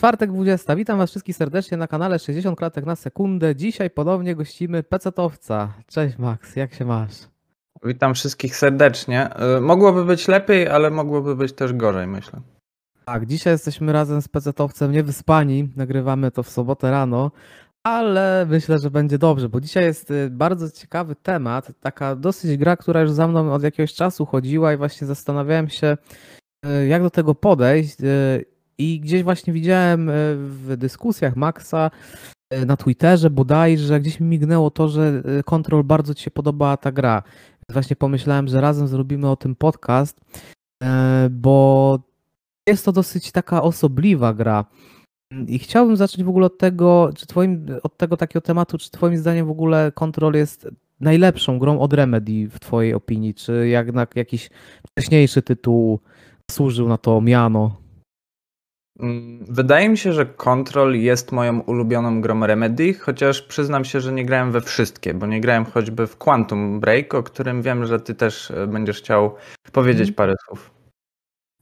czwartek 20. Witam Was wszystkich serdecznie na kanale 60 klatek na sekundę. Dzisiaj ponownie gościmy pecetowca. Cześć Max, jak się masz? Witam wszystkich serdecznie. Y, Mogłoby być lepiej, ale mogłoby być też gorzej, myślę. Tak, dzisiaj jesteśmy razem z pecetowcem niewyspani. Nagrywamy to w sobotę rano, ale myślę, że będzie dobrze, bo dzisiaj jest y, bardzo ciekawy temat. Taka dosyć gra, która już za mną od jakiegoś czasu chodziła i właśnie zastanawiałem się, y, jak do tego podejść. I gdzieś właśnie widziałem y, w dyskusjach Maxa y, na Twitterze bodajże, gdzieś mi mignęło to, że y, Control bardzo Ci się podobała ta gra. Więc właśnie pomyślałem, że razem zrobimy o tym podcast, bo jest to dosyć taka osobliwa gra. I chciałbym zacząć w ogóle od tego, czy twoim, od tego takiego tematu, czy twoim zdaniem w ogóle Control jest najlepszą grą od Remedy w twojej opinii, czy jednak jakiś wcześniejszy tytuł służył na to miano? Mm, Wydaje mi się, że Control jest moją ulubioną grą Remedy, chociaż przyznam się, że nie grałem we wszystkie, bo nie grałem choćby w Quantum Break, o którym wiem, że ty też y, będziesz chciał powiedzieć Mhm. parę słów.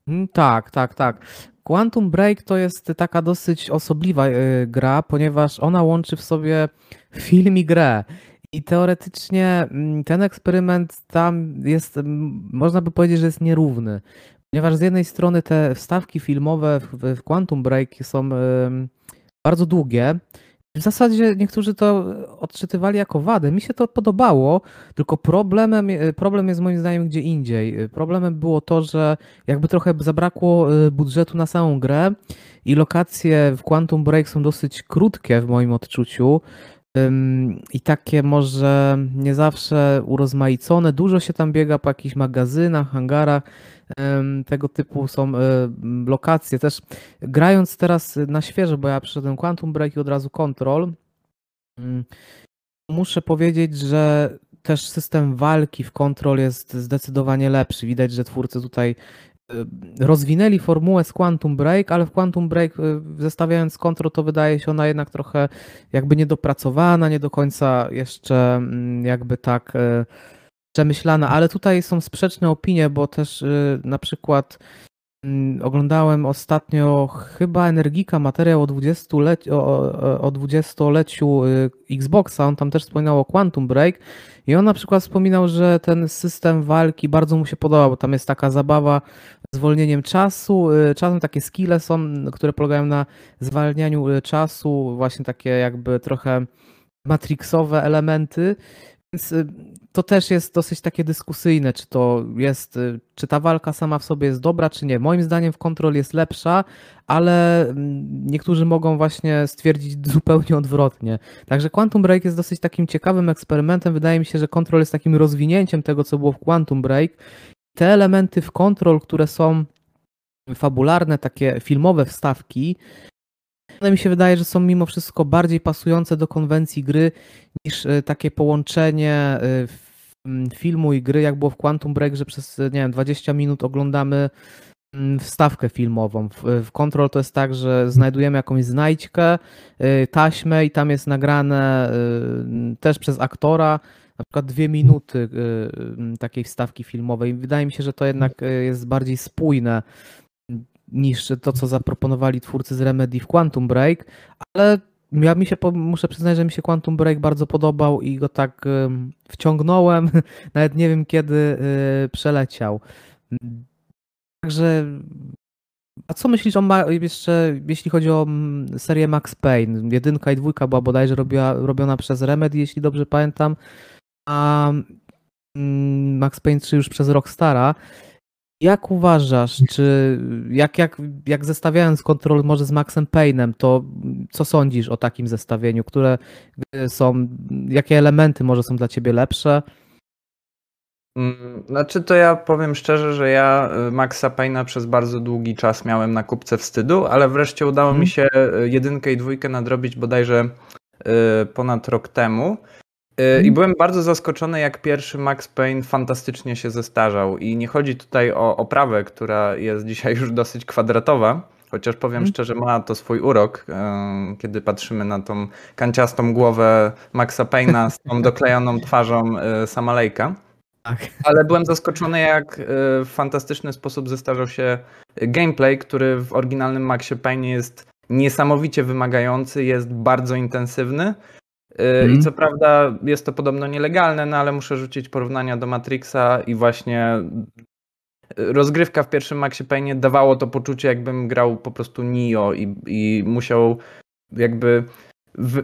Mm, Tak, tak, tak. Quantum Break to jest taka dosyć osobliwa y, gra, ponieważ ona łączy w sobie film i grę. I teoretycznie mm, ten eksperyment tam jest, można by powiedzieć, że jest nierówny. Ponieważ z jednej strony te wstawki filmowe w, w Quantum Break są bardzo długie. W zasadzie niektórzy to odczytywali jako wadę. Mi się to podobało, tylko problemem, problem jest moim zdaniem gdzie indziej. Problemem było to, że jakby trochę zabrakło y, budżetu na samą grę i lokacje w Quantum Break są dosyć krótkie w moim odczuciu i takie może nie zawsze urozmaicone. Dużo się tam biega po jakichś magazynach, hangarach. Tego typu są y, lokacje. Też grając teraz na świeżo, bo ja przyszedłem Quantum Break i od razu Control, muszę powiedzieć, że też system walki w Control jest zdecydowanie lepszy. Widać, że twórcy tutaj rozwinęli formułę z Quantum Break, ale w Quantum Break y, zestawiając Control to wydaje się ona jednak trochę jakby niedopracowana, nie do końca jeszcze mm, jakby tak y, przemyślana, ale tutaj są sprzeczne opinie, bo też y, na przykład mm, oglądałem ostatnio chyba Energika materiał o 20-leciu, o, o- o 20-leciu y, Xboxa, on tam też wspominał o Quantum Break. I on na przykład wspominał, że ten system walki bardzo mu się podoba, bo tam jest taka zabawa zwolnieniem czasu, y, czasem takie skille są, które polegają na zwalnianiu y, czasu, właśnie takie jakby trochę matrixowe elementy, więc y, to też jest dosyć takie dyskusyjne, czy to jest, czy ta walka sama w sobie jest dobra, czy nie. Moim zdaniem w Control jest lepsza, ale mm, niektórzy mogą właśnie stwierdzić zupełnie odwrotnie. Także Quantum Break jest dosyć takim ciekawym eksperymentem. Wydaje mi się, że Control jest takim rozwinięciem tego, co było w Quantum Break. Te elementy w Control, które są fabularne, takie filmowe wstawki, one mi się wydaje, że są mimo wszystko bardziej pasujące do konwencji gry niż y, takie połączenie m, filmu i gry, jak było w Quantum Break, że przez y, nie wiem, 20 minut oglądamy wstawkę filmową. W, Control to jest tak, że znajdujemy jakąś znajdźkę, taśmę i tam jest nagrane też przez aktora na przykład dwie minuty y, y, takiej wstawki filmowej. Wydaje mi się, że to jednak y, jest bardziej spójne niż to, co zaproponowali twórcy z Remedy w Quantum Break, ale ja mi się, muszę przyznać, że mi się Quantum Break bardzo podobał i go tak wciągnąłem, nawet nie wiem kiedy przeleciał. Także, a co myślisz o jeszcze, jeśli chodzi o mm, serię Max Payne? Jedynka i dwójka była bodajże robiła, robiona przez Remedy, jeśli dobrze pamiętam, a mm, Max Payne 3 już przez Rockstara. Jak uważasz, czy jak, jak, jak zestawiając kontrol może z Maxem Payne'em, to co sądzisz o takim zestawieniu? Które są, jakie elementy może są dla ciebie lepsze? Mm, Znaczy to ja powiem szczerze, że ja y, Maxa Payne'a przez bardzo długi czas miałem na kupce wstydu, ale wreszcie udało Mhm. mi się y, jedynkę i dwójkę nadrobić bodajże y, ponad rok temu. Y, I Mhm. byłem bardzo zaskoczony, jak pierwszy Max Payne fantastycznie się zestarzał. I nie chodzi tutaj o oprawę, która jest dzisiaj już dosyć kwadratowa, chociaż powiem Mhm. szczerze, ma to swój urok, y, kiedy patrzymy na tą kanciastą głowę Maxa Payne'a z tą doklejoną twarzą y, Sama Lake'a. Tak. Ale byłem zaskoczony, jak y, w fantastyczny sposób zestarzał się gameplay, który w oryginalnym Maxie Payne jest niesamowicie wymagający, jest bardzo intensywny. Mhm. I co prawda jest to podobno nielegalne, no ale muszę rzucić porównania do Matrixa i właśnie rozgrywka w pierwszym Maxie Payne dawało to poczucie, jakbym grał po prostu Nio i, i musiał jakby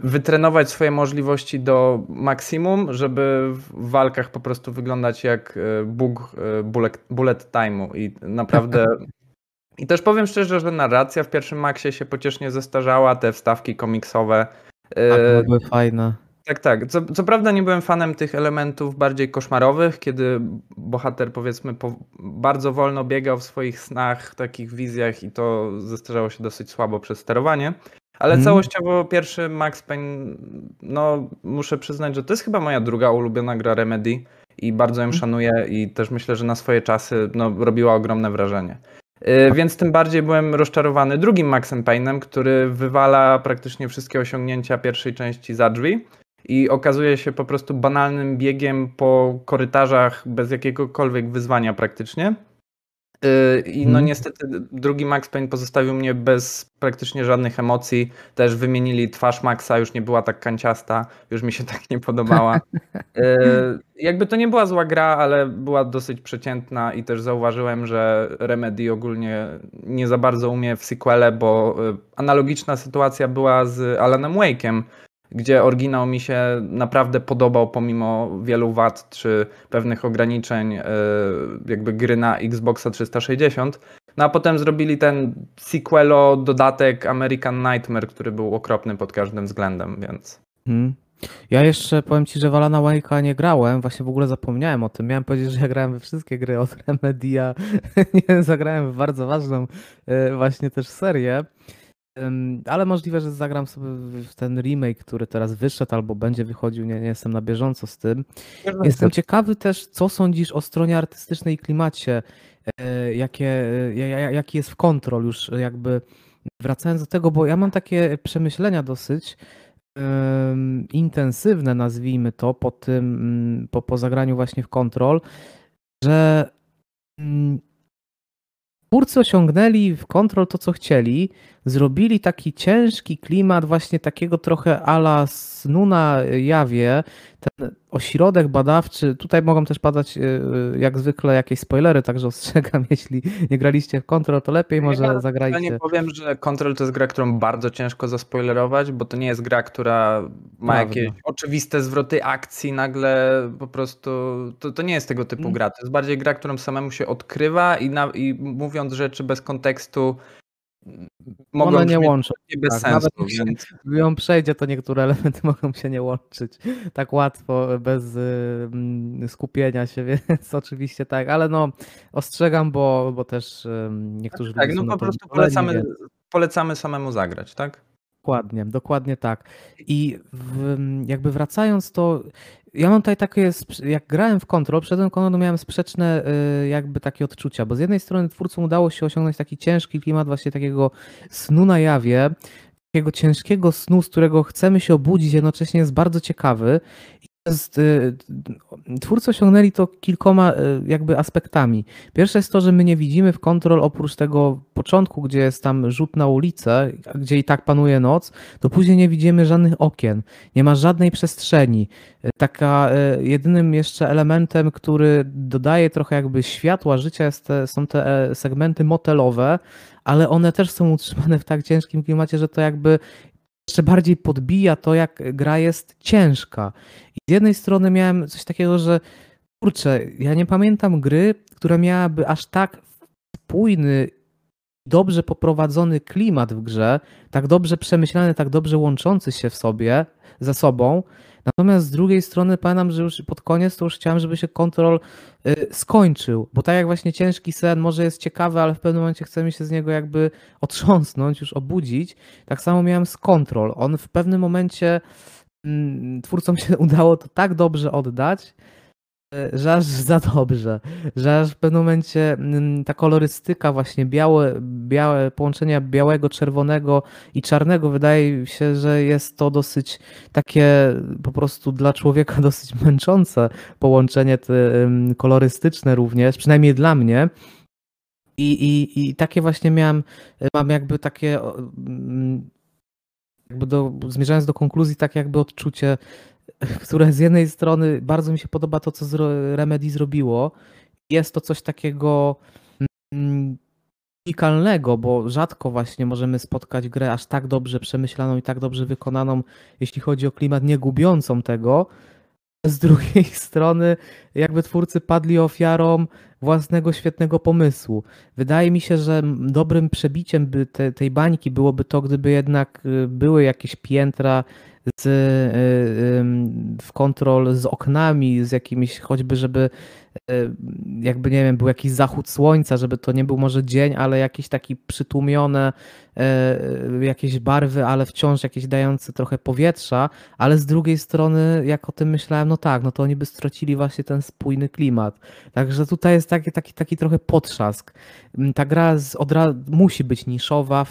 wytrenować swoje możliwości do maksimum, żeby w walkach po prostu wyglądać jak e, Bóg bullet, bullet time'u i naprawdę i też powiem szczerze, że narracja w pierwszym Maxie się pociesznie zestarzała, te wstawki komiksowe. E, tak, były fajne. Tak, tak. Co, co, prawda nie byłem fanem tych elementów bardziej koszmarowych, kiedy bohater powiedzmy po, bardzo wolno biegał w swoich snach, takich wizjach i to zestarzało się dosyć słabo przez sterowanie. Ale mm. całościowo pierwszy Max Payne, no muszę przyznać, że to jest chyba moja druga ulubiona gra Remedy i bardzo ją mhm. szanuję i też myślę, że na swoje czasy no, robiła ogromne wrażenie. Yy, więc tym bardziej byłem rozczarowany drugim Maxem Payne'em, który wywala praktycznie wszystkie osiągnięcia pierwszej części za drzwi i okazuje się po prostu banalnym biegiem po korytarzach bez jakiegokolwiek wyzwania praktycznie. Y, I no hmm. niestety drugi Max Payne pozostawił mnie bez praktycznie żadnych emocji. Też wymienili twarz Maxa, już nie była tak kanciasta, już mi się tak nie podobała. Y, jakby to nie była zła gra, ale była dosyć przeciętna i też zauważyłem, że Remedy ogólnie nie za bardzo umie w sequele, bo y, analogiczna sytuacja była z Alanem Wake'em, gdzie oryginał mi się naprawdę podobał pomimo wielu wad czy pewnych ograniczeń e, jakby gry na Xboxa 360. No a potem zrobili ten sequelo, dodatek American Nightmare, który był okropny pod każdym względem, więc... Hmm. Ja jeszcze powiem Ci, że w Alana Wake'a nie grałem, właśnie w ogóle zapomniałem o tym. Miałem powiedzieć, że ja grałem we wszystkie gry od Remedia, nie zagrałem w bardzo ważną e, właśnie też serię. Ale możliwe, że zagram sobie w ten remake, który teraz wyszedł albo będzie wychodził. Nie, nie jestem na bieżąco z tym. Jestem ciekawy też, co sądzisz o stronie artystycznej i klimacie. E, jakie, jaki jest w kontrol już jakby wracając do tego, bo ja mam takie przemyślenia dosyć um, intensywne, nazwijmy to, po tym, mm, po, po zagraniu właśnie w kontrol, że um, twórcy osiągnęli w kontrol to, co chcieli, zrobili taki ciężki klimat właśnie takiego trochę ala snu na jawie, ten ośrodek badawczy, tutaj mogą też padać y, jak zwykle jakieś spoilery, także ostrzegam, jeśli nie graliście w Control, to lepiej może ja zagrajcie. Ja nie powiem, że Control to jest gra, którą bardzo ciężko zaspoilerować, bo to nie jest gra, która ma Prawda. jakieś oczywiste zwroty akcji, nagle po prostu, to, to nie jest tego typu mm. gra, to jest bardziej gra, którą samemu się odkrywa i, na, i mówiąc rzeczy bez kontekstu mogą One nie łączą. Bez tak, sensu, nawet więc... ją przejdzie, to niektóre elementy mogą się nie łączyć tak łatwo, bez y, skupienia się, więc oczywiście tak, ale no ostrzegam, bo, bo też y, niektórzy Tak, no po prostu polecamy, polecamy samemu zagrać, tak? Dokładnie, dokładnie tak. I w, jakby wracając, to ja mam tutaj takie, jak grałem w Control, przed tym Control miałem sprzeczne y, jakby takie odczucia, bo z jednej strony twórcom udało się osiągnąć taki ciężki klimat właśnie takiego snu na jawie, takiego ciężkiego snu, z którego chcemy się obudzić, jednocześnie jest bardzo ciekawy jest, y, twórcy osiągnęli to kilkoma y, jakby aspektami. Pierwsze jest to, że my nie widzimy w kontrol oprócz tego początku, gdzie jest tam rzut na ulicę, gdzie i tak panuje noc, to później nie widzimy żadnych okien, nie ma żadnej przestrzeni. Y, taka jedynym jeszcze elementem, który dodaje trochę jakby światła życia te, są te e, segmenty motelowe, ale one też są utrzymane w tak ciężkim klimacie, że to jakby jeszcze bardziej podbija to, jak gra jest ciężka. I z jednej strony miałem coś takiego, że kurczę, ja nie pamiętam gry, która miałaby aż tak spójny, dobrze poprowadzony klimat w grze, tak dobrze przemyślany, tak dobrze łączący się w sobie, ze sobą, Natomiast z drugiej strony pamiętam, że już pod koniec to już chciałem, żeby się kontrol y, skończył, bo tak jak właśnie ciężki sen może jest ciekawy, ale w pewnym momencie chcemy się z niego jakby otrząsnąć, już obudzić. Tak samo miałem z kontrol. On w pewnym momencie mm, twórcom się udało to tak dobrze oddać, aż za dobrze, aż w pewnym momencie mm, ta kolorystyka właśnie białe, białe połączenia białego, czerwonego i czarnego wydaje się, że jest to dosyć takie po prostu dla człowieka dosyć męczące połączenie te kolorystyczne również, przynajmniej dla mnie. I, i, I takie właśnie miałem, mam jakby takie, mm, jakby do, zmierzając do konkluzji, tak jakby odczucie, które z jednej strony bardzo mi się podoba to, co Remedy zrobiło. Jest to coś takiego mm, unikalnego, bo rzadko właśnie możemy spotkać grę aż tak dobrze przemyślaną i tak dobrze wykonaną, jeśli chodzi o klimat, nie gubiącą tego. Z drugiej strony, jakby twórcy padli ofiarą własnego świetnego pomysłu. Wydaje mi się, że dobrym przebiciem by te, tej bańki byłoby to, gdyby jednak y, były jakieś piętra z, y, w kontrol z oknami, z jakimiś choćby, żeby jakby nie wiem, był jakiś zachód słońca, żeby to nie był może dzień, ale jakieś taki przytłumione e, jakieś barwy, ale wciąż jakieś dające trochę powietrza, ale z drugiej strony, jak o tym myślałem, no tak, no to oni by stracili właśnie ten spójny klimat. Także tutaj jest taki, taki, taki trochę potrzask. Mm, ta gra z, musi być niszowa,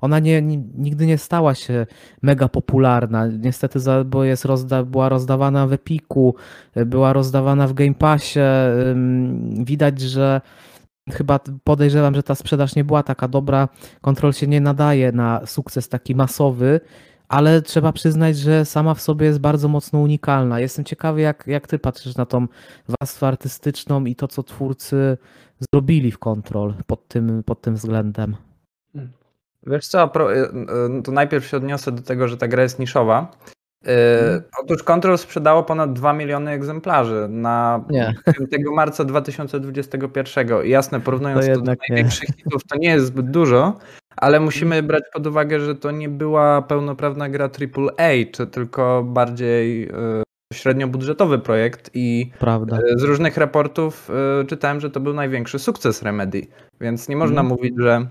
ona nie, nigdy nie stała się mega popularna, niestety, bo jest rozda, była rozdawana w Epiku, była rozdawana w Game Passie. Widać, że chyba podejrzewam, że ta sprzedaż nie była taka dobra. Kontrol się nie nadaje na sukces taki masowy, ale trzeba przyznać, że sama w sobie jest bardzo mocno unikalna. Jestem ciekawy, jak, jak ty patrzysz na tą warstwę artystyczną i to, co twórcy zrobili w Kontrol pod tym, pod tym względem. Wiesz co, y, y, to najpierw się odniosę do tego, że ta gra jest niszowa. Yy, otóż Control sprzedało ponad 2 miliony egzemplarzy na nie. 5 marca 2021. Jasne, porównując to, to do największych nie. hitów, to nie jest zbyt dużo, ale musimy mhm. brać pod uwagę, że to nie była pełnoprawna gra AAA, czy tylko bardziej yy, średniobudżetowy projekt i Prawda. Yy, z różnych raportów yy, czytałem, że to był największy sukces Remedy, więc nie można mm. mówić, że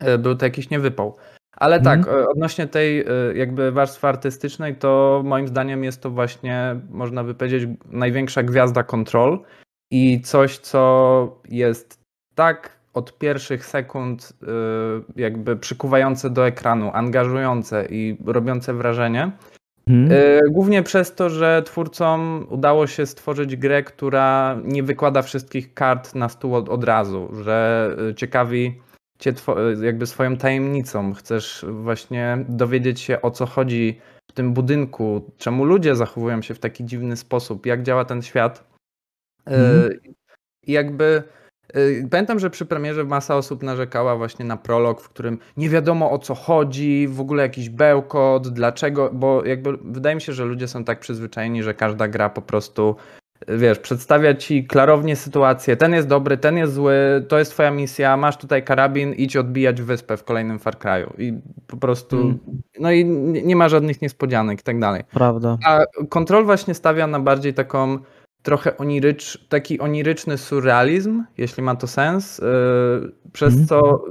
yy, był to jakiś niewypał. Ale tak, mhm. odnośnie tej e, jakby warstwy artystycznej, to moim zdaniem jest to właśnie, można by powiedzieć, największa gwiazda Control i coś, co jest tak od pierwszych sekund e, jakby przykuwające do ekranu, angażujące i robiące wrażenie. Mhm. Głównie przez to, że twórcom udało się stworzyć grę, która nie wykłada wszystkich kart na stół od, od razu, że ciekawi cię jakby swoją tajemnicą. Chcesz właśnie dowiedzieć się o co chodzi w tym budynku, czemu ludzie zachowują się w taki dziwny sposób, jak działa ten świat. Mm. I jakby e, Pamiętam, że przy premierze masa osób narzekała właśnie na prolog, w którym nie wiadomo o co chodzi, w ogóle jakiś bełkot, dlaczego, bo jakby wydaje mi się, że ludzie są tak przyzwyczajeni, że każda gra po prostu wiesz, przedstawia ci klarownie sytuację, ten jest dobry, ten jest zły, to jest twoja misja, masz tutaj karabin, idź odbijać wyspę w kolejnym Far Cry'u i po prostu, mm. no i nie ma żadnych niespodzianek i tak dalej. Prawda. A Control właśnie stawia na bardziej taką trochę onirycz, taki oniryczny surrealizm, jeśli ma to sens, yy, przez mm. co,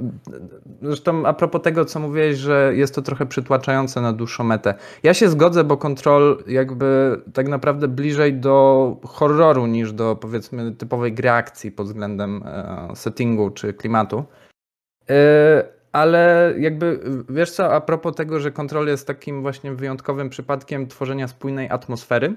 zresztą a propos tego, co mówiłeś, że jest to trochę przytłaczające na dłuższą metę. Ja się zgodzę, bo Control jakby tak naprawdę bliżej do horroru niż do powiedzmy typowej gry akcji pod względem e, settingu czy klimatu. Yy, ale jakby, wiesz co, a propos tego, że Control jest takim właśnie wyjątkowym przypadkiem tworzenia spójnej atmosfery,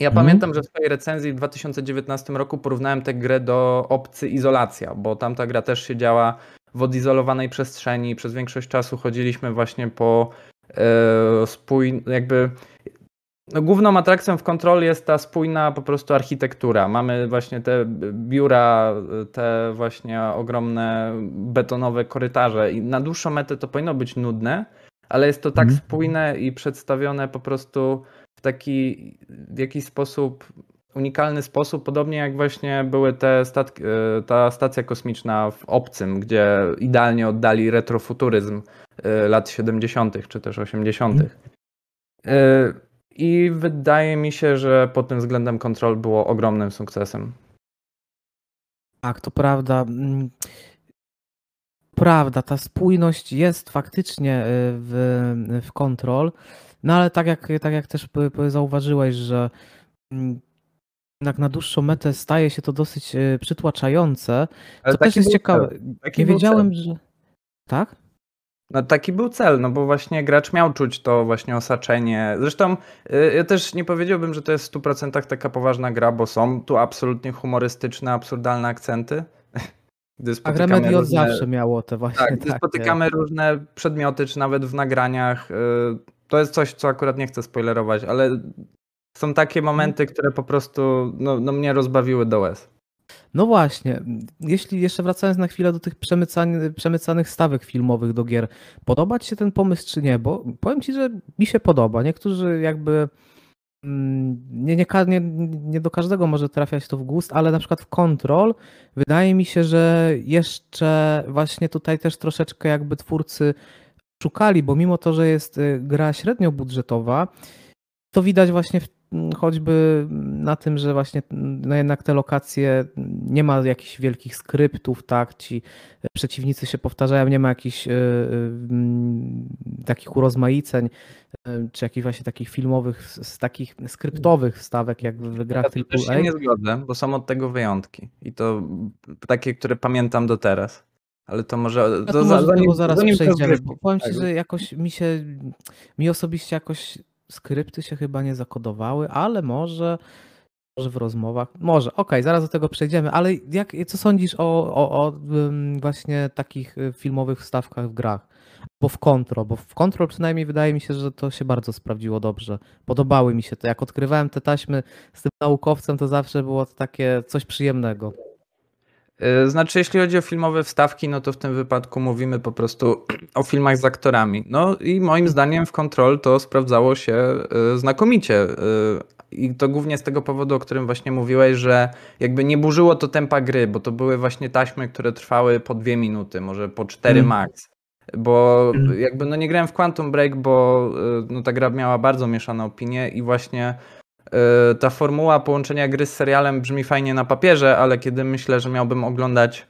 ja mhm. pamiętam, że w swojej recenzji w 2019 roku porównałem tę grę do Obcy Izolacja, bo tamta gra też się działa w odizolowanej przestrzeni. Przez większość czasu chodziliśmy właśnie po e, spój... jakby no, główną atrakcją w Control jest ta spójna po prostu architektura. Mamy właśnie te biura, te właśnie ogromne betonowe korytarze i na dłuższą metę to powinno być nudne, ale jest to tak mhm. spójne i przedstawione po prostu taki w jakiś sposób unikalny sposób, podobnie jak właśnie były te statki, e, ta stacja kosmiczna w Obcym, gdzie idealnie oddali retrofuturyzm e, lat 70. czy też 80. Mm. E, I wydaje mi się, że pod tym względem Control było ogromnym sukcesem. Tak, to prawda. Mm, prawda, ta spójność jest faktycznie w, w Control. No ale tak jak, tak jak też zauważyłeś, że mm, jednak na dłuższą metę staje się to dosyć e, przytłaczające. Ale to też jest ciekawe. Nie wiedziałem, cel. że. Tak? No taki był cel, no bo właśnie gracz miał czuć to właśnie osaczenie. Zresztą e, ja też nie powiedziałbym, że to jest w 100% taka poważna gra, bo są tu absolutnie humorystyczne, absurdalne akcenty. Gdy A Remedy od zawsze miało te właśnie. Tak, gdy spotykamy różne przedmioty, czy nawet w nagraniach. To jest coś, co akurat nie chcę spoilerować, ale są takie momenty, które po prostu no, no mnie rozbawiły do łez. No właśnie, jeśli jeszcze wracając na chwilę do tych przemycanych stawek filmowych do gier, podoba Ci się ten pomysł czy nie? Bo powiem Ci, że mi się podoba. Niektórzy jakby mm, nie, nie, nie, nie do każdego może trafiać to w gust, ale na przykład w Control wydaje mi się, że jeszcze właśnie tutaj też troszeczkę jakby twórcy szukali, bo mimo to, że jest y, gra średnio budżetowa, to widać właśnie w choćby na tym, że właśnie no jednak te lokacje nie ma jakichś wielkich skryptów, tak, ci przeciwnicy się powtarzają, nie ma jakichś e, e, takich urozmaiceń, e, czy jakichś właśnie takich filmowych, z takich skryptowych wstawek, jak w grach ja AAA. się nie zgodzę, bo są od tego wyjątki i to takie, które pamiętam do teraz. Ale to może. To, to może zanim, zaraz przejdziemy. Powiem ci, tak. że jakoś mi się, mi osobiście jakoś skrypty się chyba nie zakodowały, ale może, może w rozmowach. Może, okej, okay, zaraz do tego przejdziemy, ale jak, co sądzisz o, o, o właśnie takich y, filmowych wstawkach w grach? Bo w Control, bo w Control przynajmniej wydaje mi się, że to się bardzo sprawdziło dobrze. Podobały mi się to. Jak odkrywałem te taśmy z tym naukowcem, to zawsze było to takie coś przyjemnego. E, znaczy, jeśli chodzi o filmowe wstawki, no to w tym wypadku mówimy po prostu o filmach z aktorami. No i moim zdaniem w Control to sprawdzało się e, znakomicie. E, I to głównie z tego powodu, o którym właśnie mówiłeś, że jakby nie burzyło to tempa gry, bo to były właśnie taśmy, które trwały po dwie minuty, może po cztery mm. max. Bo mm. jakby no nie grałem w Quantum Break, bo no ta gra miała bardzo mieszane opinie i właśnie ta formuła połączenia gry z serialem brzmi fajnie na papierze, ale kiedy myślę, że miałbym oglądać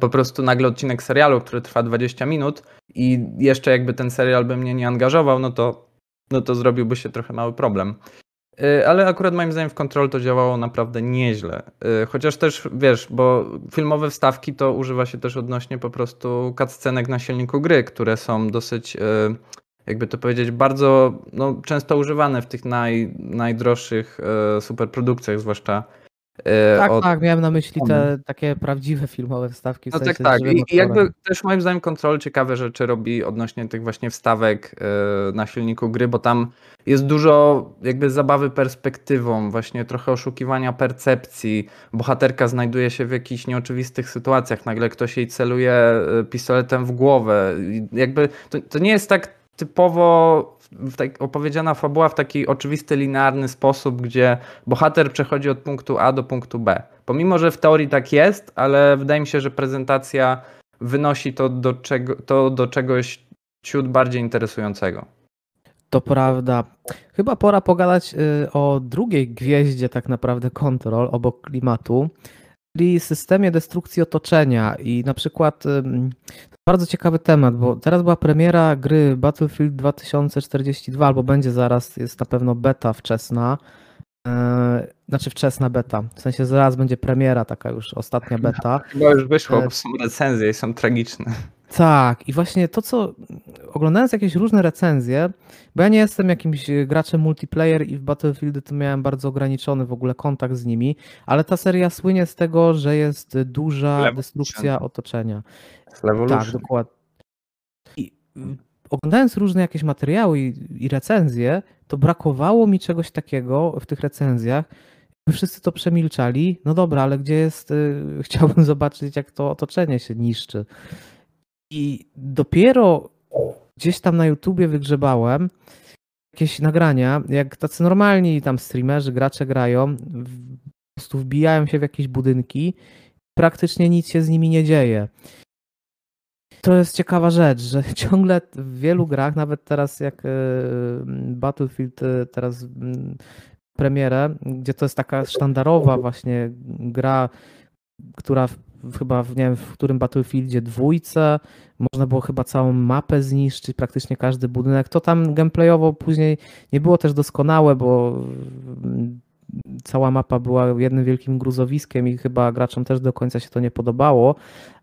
po prostu nagle odcinek serialu, który trwa 20 minut i jeszcze jakby ten serial by mnie nie angażował, no to, no to zrobiłby się trochę mały problem. E, ale akurat moim zdaniem w Control to działało naprawdę nieźle. Chociaż też, wiesz, bo filmowe wstawki to używa się też odnośnie po prostu cutscenek na silniku gry, które są dosyć jakby to powiedzieć, bardzo no, często używane w tych naj, najdroższych e, superprodukcjach, zwłaszcza. E, tak, od... tak, miałem na myśli te takie prawdziwe filmowe wstawki. no tak, tak. I, I, jakby też moim zdaniem Control ciekawe rzeczy robi odnośnie tych właśnie wstawek e, na silniku gry, bo tam jest dużo jakby zabawy perspektywą, właśnie trochę oszukiwania percepcji. Bohaterka znajduje się w jakichś nieoczywistych sytuacjach, nagle ktoś jej celuje e, pistoletem w głowę. Jakby to, to nie jest tak typowo tak opowiedziana fabuła w taki oczywisty, linearny sposób, gdzie bohater przechodzi od punktu A do punktu B. Pomimo, że w teorii tak jest, ale wydaje mi się, że prezentacja wynosi to do, czego, to do czegoś ciut bardziej interesującego. To prawda. Chyba pora pogadać y, o drugiej gwieździe tak naprawdę kontrol obok klimatu, czyli systemie destrukcji otoczenia i na przykład bardzo ciekawy temat, bo teraz była premiera gry Battlefield 2042, albo będzie zaraz, jest na pewno beta wczesna. Eee, znaczy wczesna beta, w sensie zaraz będzie premiera, taka już ostatnia beta. Chyba już wyszło, bo są recenzje i są tragiczne. Tak, i właśnie to, co oglądając jakieś różne recenzje, bo ja nie jestem jakimś graczem multiplayer i w Battlefield to miałem bardzo ograniczony w ogóle kontakt z nimi, ale ta seria słynie z tego, że jest duża destrukcja otoczenia. Tak, dokładnie. I oglądając różne jakieś materiały i, i recenzje, to brakowało mi czegoś takiego w tych recenzjach. Wszyscy to przemilczali. No dobra, ale gdzie jest. Y, chciałbym zobaczyć, jak to otoczenie się niszczy. I dopiero gdzieś tam na YouTubie wygrzebałem jakieś nagrania, jak tacy normalni tam streamerzy, gracze grają, po prostu wbijają się w jakieś budynki, praktycznie nic się z nimi nie dzieje. To jest ciekawa rzecz, że ciągle w wielu grach, nawet teraz jak e, Battlefield e, teraz premierę, gdzie to jest taka sztandarowa właśnie gra, która chyba w, nie wiem, w którym Battlefieldzie dwójce można było chyba całą mapę zniszczyć, praktycznie każdy budynek. To tam gameplayowo później nie było też doskonałe, bo mm, cała mapa była jednym wielkim gruzowiskiem i chyba graczom też do końca się to nie podobało,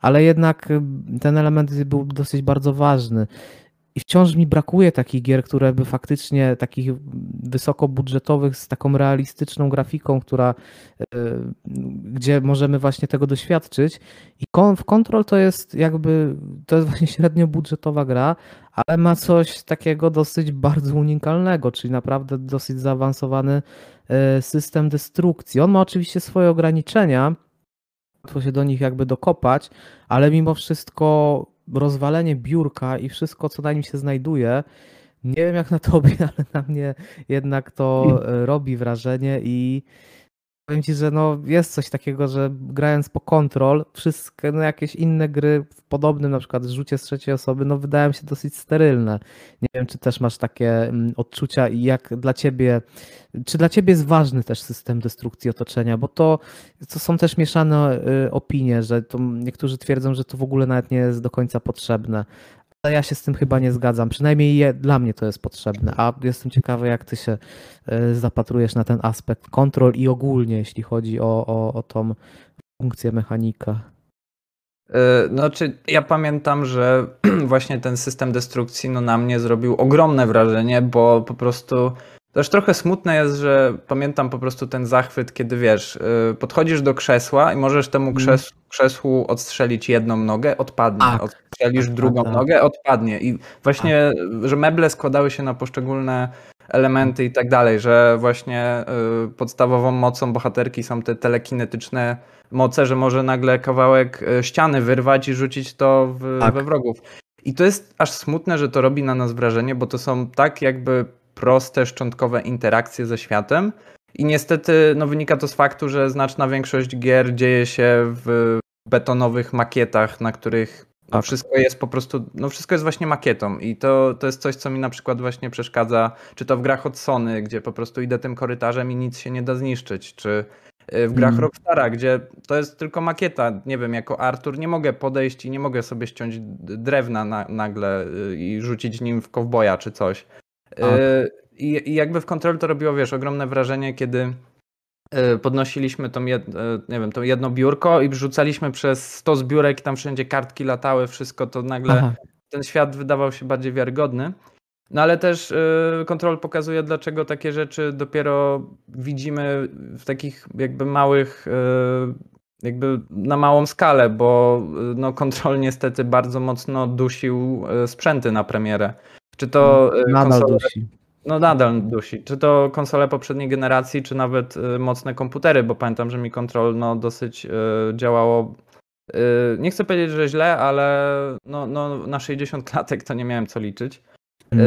ale jednak ten element był dosyć bardzo ważny. I wciąż mi brakuje takich gier, które by faktycznie takich wysokobudżetowych z taką realistyczną grafiką, która, e, gdzie możemy właśnie tego doświadczyć. I w Control to jest jakby, to jest właśnie średnio budżetowa gra, ale ma coś takiego dosyć bardzo unikalnego, czyli naprawdę dosyć zaawansowany e, system destrukcji. On ma oczywiście swoje ograniczenia, łatwo się do nich jakby dokopać, ale mimo wszystko rozwalenie biurka i wszystko, co na nim się znajduje, nie wiem jak na tobie, ale na mnie jednak to e, robi wrażenie i powiem ci, że no jest coś takiego, że grając po kontrol, wszystkie no jakieś inne gry w podobnym na przykład rzucie z trzeciej osoby, no wydają się dosyć sterylne. Nie wiem, czy też masz takie mm, odczucia i jak dla ciebie, czy dla ciebie jest ważny też system destrukcji otoczenia, bo to, to są też mieszane y, opinie, że niektórzy twierdzą, że to w ogóle nawet nie jest do końca potrzebne, ja się z tym chyba nie zgadzam. Przynajmniej je, dla mnie to jest potrzebne. A jestem ciekawy, jak ty się e, zapatrujesz na ten aspekt kontrol i ogólnie, jeśli chodzi o, o, o tą funkcję mechanika. E, znaczy, ja pamiętam, że właśnie ten system destrukcji no, na mnie zrobił ogromne wrażenie, bo po prostu też trochę smutne jest, że pamiętam po prostu ten zachwyt, kiedy wiesz, y, podchodzisz do krzesła i możesz temu mhm. krzes krzesłu odstrzelić jedną nogę, odpadnie. Tak. Odstrzelisz tak, drugą tak, nogę, odpadnie. I właśnie, tak. że meble składały się na poszczególne elementy i tak dalej, że właśnie y, podstawową mocą bohaterki są te telekinetyczne moce, że może nagle kawałek y, ściany wyrwać i rzucić to w, tak. we wrogów. I to jest aż smutne, że to robi na nas wrażenie, bo to są tak jakby proste, szczątkowe interakcje ze światem. I niestety no, wynika to z faktu, że znaczna większość gier dzieje się w betonowych makietach, na których no, tak. wszystko jest po prostu, no wszystko jest właśnie makietą i to, to jest coś, co mi na przykład właśnie przeszkadza, czy to w grach od Sony, gdzie po prostu idę tym korytarzem i nic się nie da zniszczyć, czy y, w grach mm. Rockstara, gdzie to jest tylko makieta, nie wiem, jako Artur nie mogę podejść i nie mogę sobie ściąć drewna na, nagle y, i rzucić nim w kowboja czy coś. Tak. I, I jakby w kontroli to robiło, wiesz, ogromne wrażenie, kiedy e, podnosiliśmy tą, jed, e, nie wiem, to jedno biurko i wrzucaliśmy przez 100 zbiórek i tam wszędzie kartki latały, wszystko to nagle Aha. ten świat wydawał się bardziej wiarygodny. No ale też kontrol pokazuje, dlaczego takie rzeczy dopiero widzimy w takich jakby małych, jakby na małą skalę, bo no kontrol niestety bardzo mocno dusił sprzęty na premierę. Czy to mm, Nadal konsole, dusi. No nadal dusi. Czy to konsole poprzedniej generacji, czy nawet y, mocne komputery, bo pamiętam, że mi Control no, dosyć y, działało y, nie chcę powiedzieć, że źle, ale no, no, na 60 klatek to nie miałem co liczyć. Mm.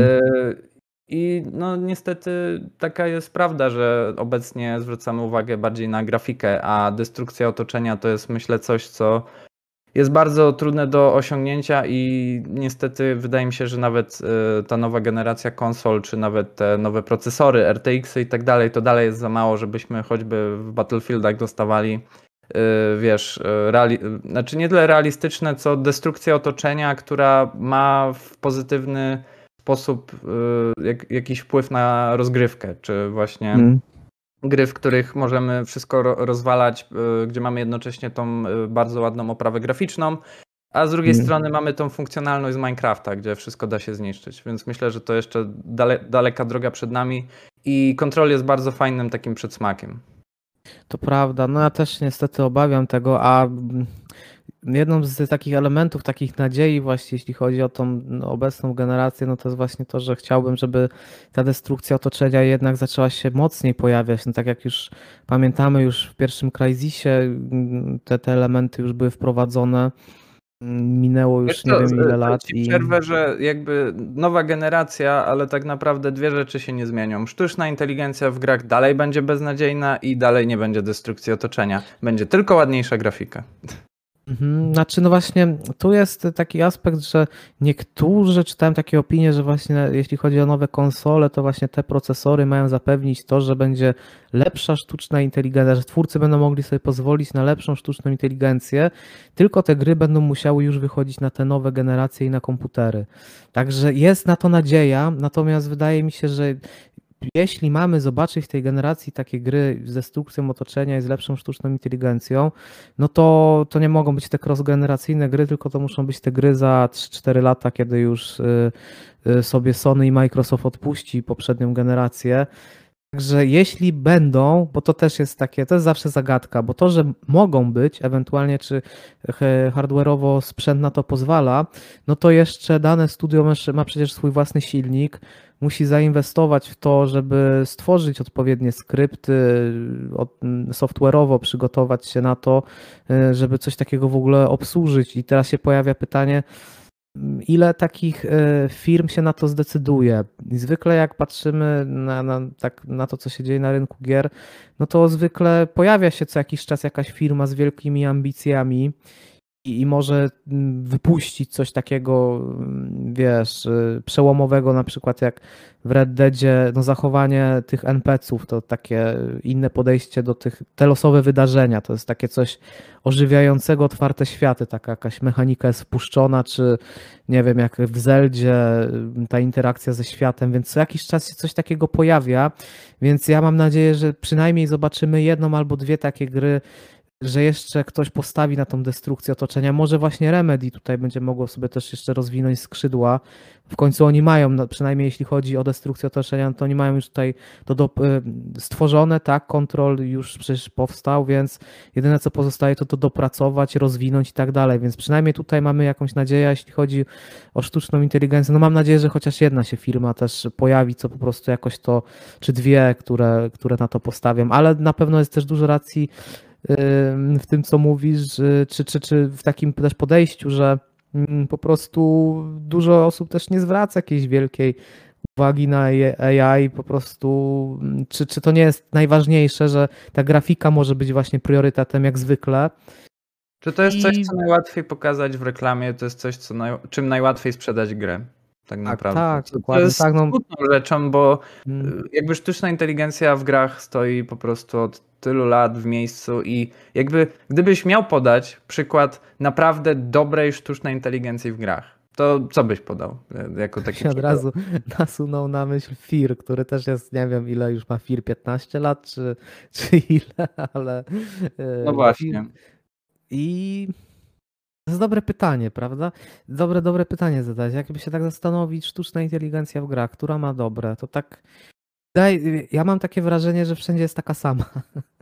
I no niestety taka jest prawda, że obecnie zwracamy uwagę bardziej na grafikę, a destrukcja otoczenia to jest myślę coś, co jest bardzo trudne do osiągnięcia i niestety wydaje mi się, że nawet e, ta nowa generacja konsol, czy nawet te nowe procesory, RTX y i tak dalej, to dalej jest za mało, żebyśmy choćby w Battlefieldach dostawali e, wiesz, e, reali znaczy nie tyle realistyczne, co destrukcja otoczenia, która ma w pozytywny sposób jak, jakiś wpływ na rozgrywkę, czy właśnie mm gry, w których możemy wszystko rozwalać, y, gdzie mamy jednocześnie tą y, bardzo ładną oprawę graficzną, a z drugiej mm. strony mamy tą funkcjonalność z Minecrafta, gdzie wszystko da się zniszczyć. Więc myślę, że to jeszcze dale, daleka droga przed nami i kontrol jest bardzo fajnym takim przedsmakiem. To prawda. No ja też niestety obawiam tego, a jedną z takich elementów, takich nadziei właśnie, jeśli chodzi o tą no, obecną generację, no to jest właśnie to, że chciałbym, żeby ta destrukcja otoczenia jednak zaczęła się mocniej pojawiać. No tak jak już pamiętamy, już w pierwszym Crysisie mm, te, te elementy już były wprowadzone. Minęło już to, nie wiem ile lat. I przerwę, że jakby nowa generacja, ale tak naprawdę dwie rzeczy się nie zmienią. Sztuczna inteligencja w grach dalej będzie beznadziejna i dalej nie będzie destrukcji otoczenia. Będzie tylko ładniejsza grafika. Mhm, znaczy, no właśnie, tu jest taki aspekt, że niektórzy czytałem takie opinie, że właśnie jeśli chodzi o nowe konsole, to właśnie te procesory mają zapewnić to, że będzie lepsza sztuczna inteligencja, że twórcy będą mogli sobie pozwolić na lepszą sztuczną inteligencję, tylko te gry będą musiały już wychodzić na te nowe generacje i na komputery. Także jest na to nadzieja, natomiast wydaje mi się, że jeśli mamy zobaczyć w tej generacji takie gry z destrukcją otoczenia i z lepszą sztuczną inteligencją, no to, to nie mogą być te cross-generacyjne gry, tylko to muszą być te gry za 3-4 lata, kiedy już y, y, sobie Sony i Microsoft odpuści poprzednią generację. Także jeśli będą, bo to też jest takie, to jest zawsze zagadka, bo to, że mogą być, ewentualnie czy hardware'owo sprzęt na to pozwala, no to jeszcze dane studio ma przecież swój własny silnik, musi zainwestować w to, żeby stworzyć odpowiednie skrypty, software'owo przygotować się na to, y, żeby coś takiego w ogóle obsłużyć. I teraz się pojawia pytanie, ile takich y, firm się na to zdecyduje. Zwykle jak patrzymy na, na, tak, na to, co się dzieje na rynku gier, no to zwykle pojawia się co jakiś czas jakaś firma z wielkimi ambicjami i, może mm, wypuścić coś takiego, mm, wiesz, y, przełomowego, na przykład jak w Red Deadzie, no zachowanie tych NPC-ów, to takie inne podejście do tych, te losowe wydarzenia, to jest takie coś ożywiającego otwarte światy, taka jakaś mechanika jest wpuszczona, czy nie wiem, jak w Zeldzie y, ta interakcja ze światem, więc co jakiś czas się coś takiego pojawia, więc ja mam nadzieję, że przynajmniej zobaczymy jedną albo dwie takie gry, że jeszcze ktoś postawi na tą destrukcję otoczenia. Może właśnie Remedy tutaj będzie mogło sobie też jeszcze rozwinąć skrzydła. W końcu oni mają, przynajmniej jeśli chodzi o destrukcję otoczenia, to oni mają już tutaj to do, y, stworzone, tak, kontrol już przecież powstał, więc jedyne co pozostaje to to dopracować, rozwinąć i tak dalej, więc przynajmniej tutaj mamy jakąś nadzieję, jeśli chodzi o sztuczną inteligencję. No mam nadzieję, że chociaż jedna się firma też pojawi, co po prostu jakoś to, czy dwie, które, które na to postawią, ale na pewno jest też dużo racji w tym, co mówisz, czy, czy, czy w takim też podejściu, że mm, po prostu dużo osób też nie zwraca jakiejś wielkiej uwagi na AI, po prostu, mm, czy, czy to nie jest najważniejsze, że ta grafika może być właśnie priorytetem jak zwykle. Czy to jest I... coś, co najłatwiej pokazać w reklamie, to jest coś, co naj... czym najłatwiej sprzedać grę? Tak, tak naprawdę. Tak, to, dokładnie. To jest tak, no... rzeczą, bo hmm. jakby sztuczna inteligencja w grach stoi po prostu od tylu lat w miejscu i jakby gdybyś miał podać przykład naprawdę dobrej sztucznej inteligencji w grach, to co byś podał e, jako taki się od razu nasunął na myśl FIR, który też jest, nie wiem ile już ma FIR, 15 lat czy, czy ile, ale... E, no właśnie. I to jest dobre pytanie, prawda? Dobre, dobre pytanie zadać. Jakby się tak zastanowić, sztuczna inteligencja w grach, która ma dobre, to tak... Daj, ja mam takie wrażenie, że wszędzie jest taka sama.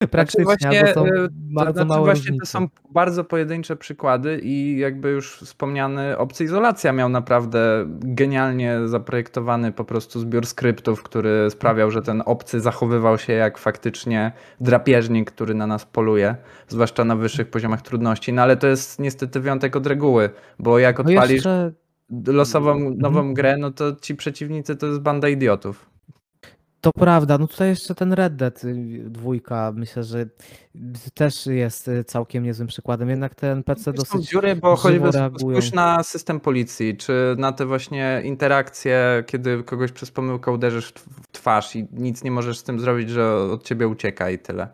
Znaczy Praktycznie, właśnie, są e, bardzo znaczy małe właśnie to są bardzo pojedyncze przykłady i jakby już wspomniany Obcy Izolacja miał naprawdę genialnie zaprojektowany po prostu zbiór skryptów, który sprawiał, że ten obcy zachowywał się jak faktycznie drapieżnik, który na nas poluje, zwłaszcza na wyższych poziomach trudności. No ale to jest niestety wyjątek od reguły, bo jak odpalisz no jeszcze... losową nową mhm. grę, no to ci przeciwnicy to jest banda idiotów. To prawda, no tutaj jeszcze ten Red Dead y, dwójka, myślę, że też jest y, całkiem niezłym przykładem, jednak ten PC dosyć dziury, bo choćby spójrz na system policji, czy na te właśnie interakcje, kiedy kogoś przez pomyłkę uderzysz w twarz i nic nie możesz z tym zrobić, że od ciebie ucieka i tyle.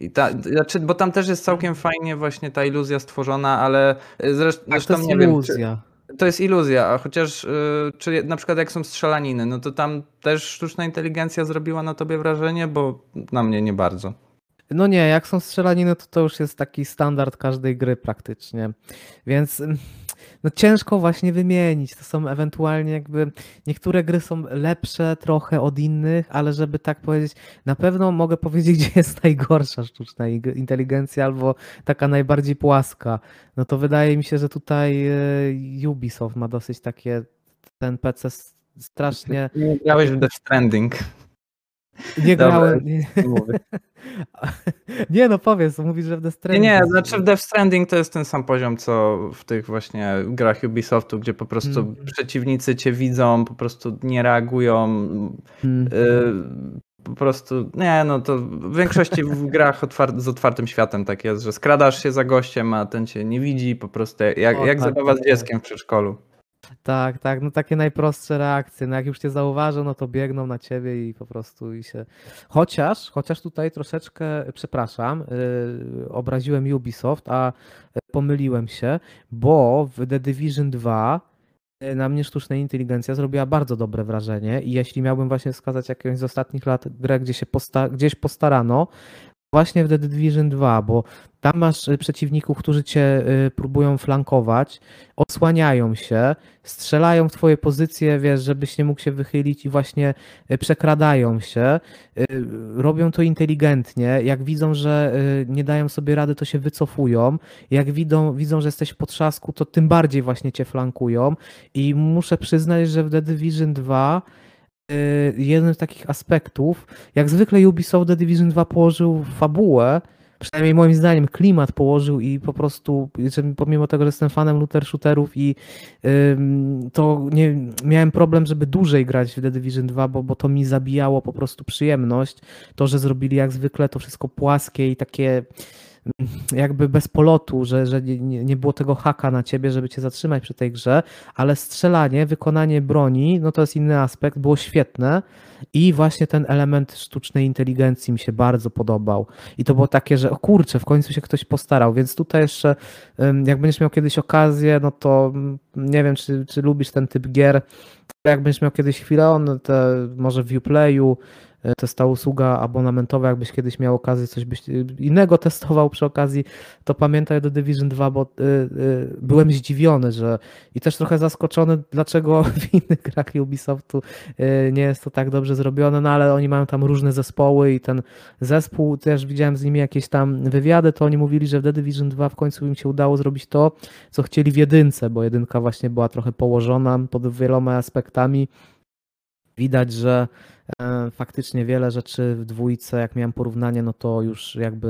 I ta, znaczy, bo tam też jest całkiem fajnie właśnie ta iluzja stworzona, ale y, zresztą, tak, zresztą nie iluzja. wiem, czy, to jest iluzja, a chociaż yy, czy na przykład jak są strzelaniny, no to tam też sztuczna inteligencja zrobiła na tobie wrażenie, bo na mnie nie bardzo. No nie, jak są strzelaniny, to to już jest taki standard każdej gry praktycznie. Więc no ciężko właśnie wymienić. To są ewentualnie jakby niektóre gry są lepsze trochę od innych, ale żeby tak powiedzieć, na pewno mogę powiedzieć, gdzie jest najgorsza sztuczna inteligencja albo taka najbardziej płaska. No to wydaje mi się, że tutaj e, Ubisoft ma dosyć takie ten PC strasznie. Nie grałeś w Death Stranding. Nie grałem. Nie. nie no powiedz, mówisz, że w Death Stranding. Nie, nie, znaczy w Death Stranding to jest ten sam poziom, co w tych właśnie grach Ubisoftu, gdzie po prostu mm. przeciwnicy cię widzą, po prostu nie reagują. Mm. Y po prostu, nie, no to w większości w grach otwar z otwartym światem tak jest, że skradasz się za gościem, a ten cię nie widzi, po prostu jak, o, jak tak, zabawa z tak, dzieckiem w przedszkolu. Tak, tak, no takie najprostsze reakcje. No jak już cię zauważą, no to biegną na ciebie i po prostu i się. Chociaż, chociaż tutaj troszeczkę, przepraszam, yy, obraziłem Ubisoft, a pomyliłem się, bo w The Division 2 y, na mnie sztuczna inteligencja zrobiła bardzo dobre wrażenie i jeśli miałbym właśnie wskazać jakąś z ostatnich lat grę, gdzie się posta gdzieś postarano, właśnie w The Division 2, bo tam masz y, przeciwników, którzy cię y, próbują flankować, odsłaniają się, strzelają w twoje pozycje, wiesz, żebyś nie mógł się wychylić i właśnie y, przekradają się. Robią to inteligentnie. Jak widzą, że nie dają sobie rady, to się wycofują. Jak widzą, widzą że jesteś w potrzasku, to tym bardziej właśnie cię flankują. I muszę przyznać, że w The Division 2 Y, jeden z takich aspektów, jak zwykle Ubisoft The Division 2 położył fabułę, przynajmniej moim zdaniem klimat położył i po prostu, pomimo tego, że jestem fanem looter shooterów i to nie, miałem problem, żeby dłużej grać w The Division 2, bo, bo to mi zabijało po prostu przyjemność. To, że zrobili jak zwykle to wszystko płaskie i takie jakby bez polotu, że, że nie, nie było tego haka na ciebie, żeby cię zatrzymać przy tej grze, ale strzelanie, wykonanie broni, no to jest inny aspekt, było świetne i właśnie ten element sztucznej inteligencji mi się bardzo podobał. I to było takie, że o kurczę, w końcu się ktoś postarał, więc tutaj jeszcze jak będziesz miał kiedyś okazję, no to nie wiem, czy, czy lubisz ten typ gier, jak będziesz miał kiedyś chwilę, on te, może w Uplayu, to jest ta usługa abonamentowa, jakbyś kiedyś miał okazję coś byś e, innego testował przy okazji, to pamiętaj do Division 2, bo y, y, byłem zdziwiony, że i też trochę zaskoczony, dlaczego w innych grach Ubisoftu y, nie jest to tak dobrze zrobione, no ale oni mają tam różne zespoły i ten zespół, też widziałem z nimi jakieś tam wywiady, to oni mówili, że w The Division 2 w końcu im się udało zrobić to, co chcieli w jedynce, bo jedynka właśnie była trochę położona pod wieloma aspektami. Widać, że E, faktycznie wiele rzeczy w dwójce, jak miałem porównanie, no to już jakby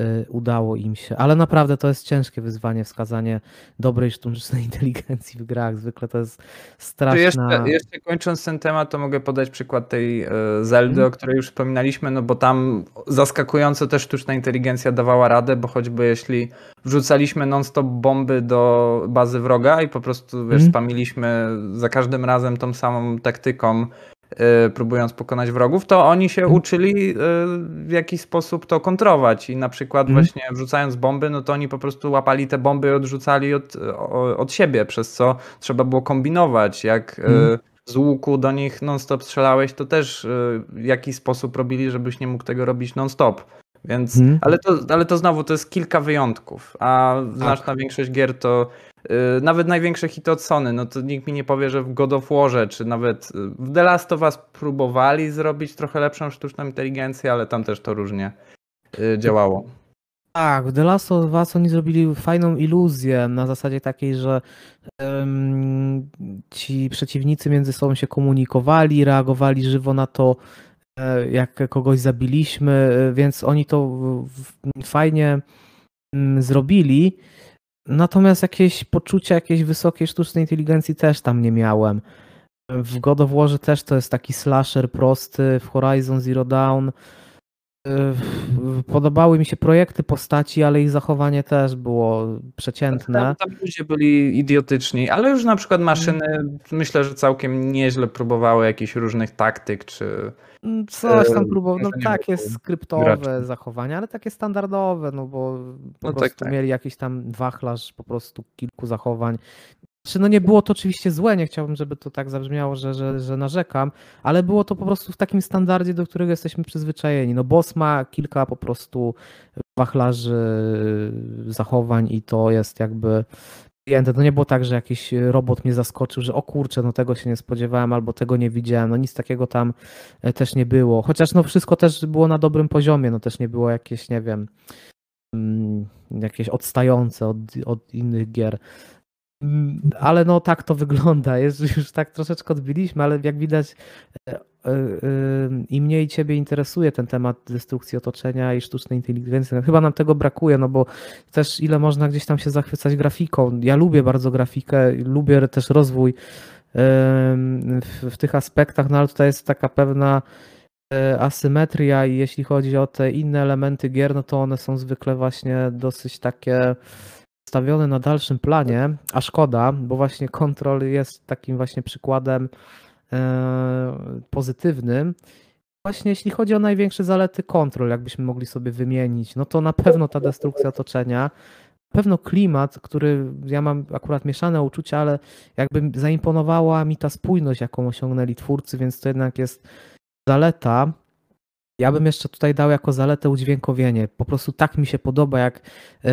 e, udało im się. Ale naprawdę to jest ciężkie wyzwanie, wskazanie dobrej sztucznej inteligencji w grach. Zwykle to jest straszna... Jeszcze, jeszcze kończąc ten temat, to mogę podać przykład tej e, Zeldy, hmm. o której już wspominaliśmy, no bo tam zaskakująco też sztuczna inteligencja dawała radę, bo choćby jeśli wrzucaliśmy non-stop bomby do bazy wroga i po prostu wiesz, hmm. spamiliśmy za każdym razem tą samą taktyką, próbując pokonać wrogów, to oni się mhm. uczyli y, w jakiś sposób to kontrować i na przykład mhm. właśnie wrzucając bomby, no to oni po prostu łapali te bomby i odrzucali od, od siebie, przez co trzeba było kombinować, jak y, mhm. z łuku do nich non-stop strzelałeś, to też w jakiś sposób robili, żebyś nie mógł tego robić non-stop. Więc, ale, to, ale to znowu to jest kilka wyjątków, a znaczna tak. większość gier to Y, nawet największe hity od Sony, no to nikt mi nie powie, że w God of Warze, czy nawet y, w The Last of Us próbowali zrobić trochę lepszą sztuczną inteligencję, ale tam też to różnie y, działało. Tak, w The Last of Us oni zrobili fajną iluzję na zasadzie takiej, że um, ci przeciwnicy między sobą się komunikowali, reagowali żywo na to, e, jak kogoś zabiliśmy, e, więc oni to fajnie mm, zrobili. Natomiast jakieś poczucia jakiejś wysokiej sztucznej inteligencji też tam nie miałem. W God of War też to jest taki slasher prosty, w Horizon Zero Dawn podobały mi się projekty postaci, ale ich zachowanie też było przeciętne. Tam, tam ludzie byli idiotyczni, ale już na przykład maszyny myślę, że całkiem nieźle próbowały jakichś różnych taktyk, czy Mm, coś tam próbował, no takie skryptowe zachowania, ale takie standardowe, no bo po no tak, prostu tak, tak. mieli jakiś tam wachlarz po prostu kilku zachowań. Znaczy, no nie było to oczywiście złe, nie chciałbym, żeby to tak zabrzmiało, że, że, że narzekam, ale było to po prostu w takim standardzie, do którego jesteśmy przyzwyczajeni. No boss ma kilka po prostu wachlarzy zachowań i to jest jakby klienta. To nie było tak, że jakiś robot mnie zaskoczył, że o kurczę, no tego się nie spodziewałem albo tego nie widziałem. No nic takiego tam e, też nie było. Chociaż no wszystko też było na dobrym poziomie, no też nie było jakieś, nie wiem, mm, jakieś odstające od, od innych gier. Ale no tak to wygląda. Jest, już tak troszeczkę odbiliśmy, ale jak widać, e, e, im mniej Ciebie interesuje ten temat destrukcji otoczenia i sztucznej inteligencji, no chyba nam tego brakuje, no bo też ile można gdzieś tam się zachwycać grafiką. Ja lubię bardzo grafikę, lubię też rozwój w, w tych aspektach, no ale tutaj jest taka pewna e, asymetria i jeśli chodzi o te inne elementy gier, no to one są zwykle właśnie dosyć takie stawione na dalszym planie, a szkoda, bo właśnie Control jest takim właśnie przykładem e, pozytywnym. Właśnie jeśli chodzi o największe zalety Control, jakbyśmy mogli sobie wymienić, no to na pewno ta destrukcja otoczenia, pewno klimat, który ja mam akurat mieszane uczucia, ale jakby zaimponowała mi ta spójność, jaką osiągnęli twórcy, więc to jednak jest zaleta. Ja bym jeszcze tutaj dał jako zaletę udźwiękowienie. Po prostu tak mi się podoba, jak yy,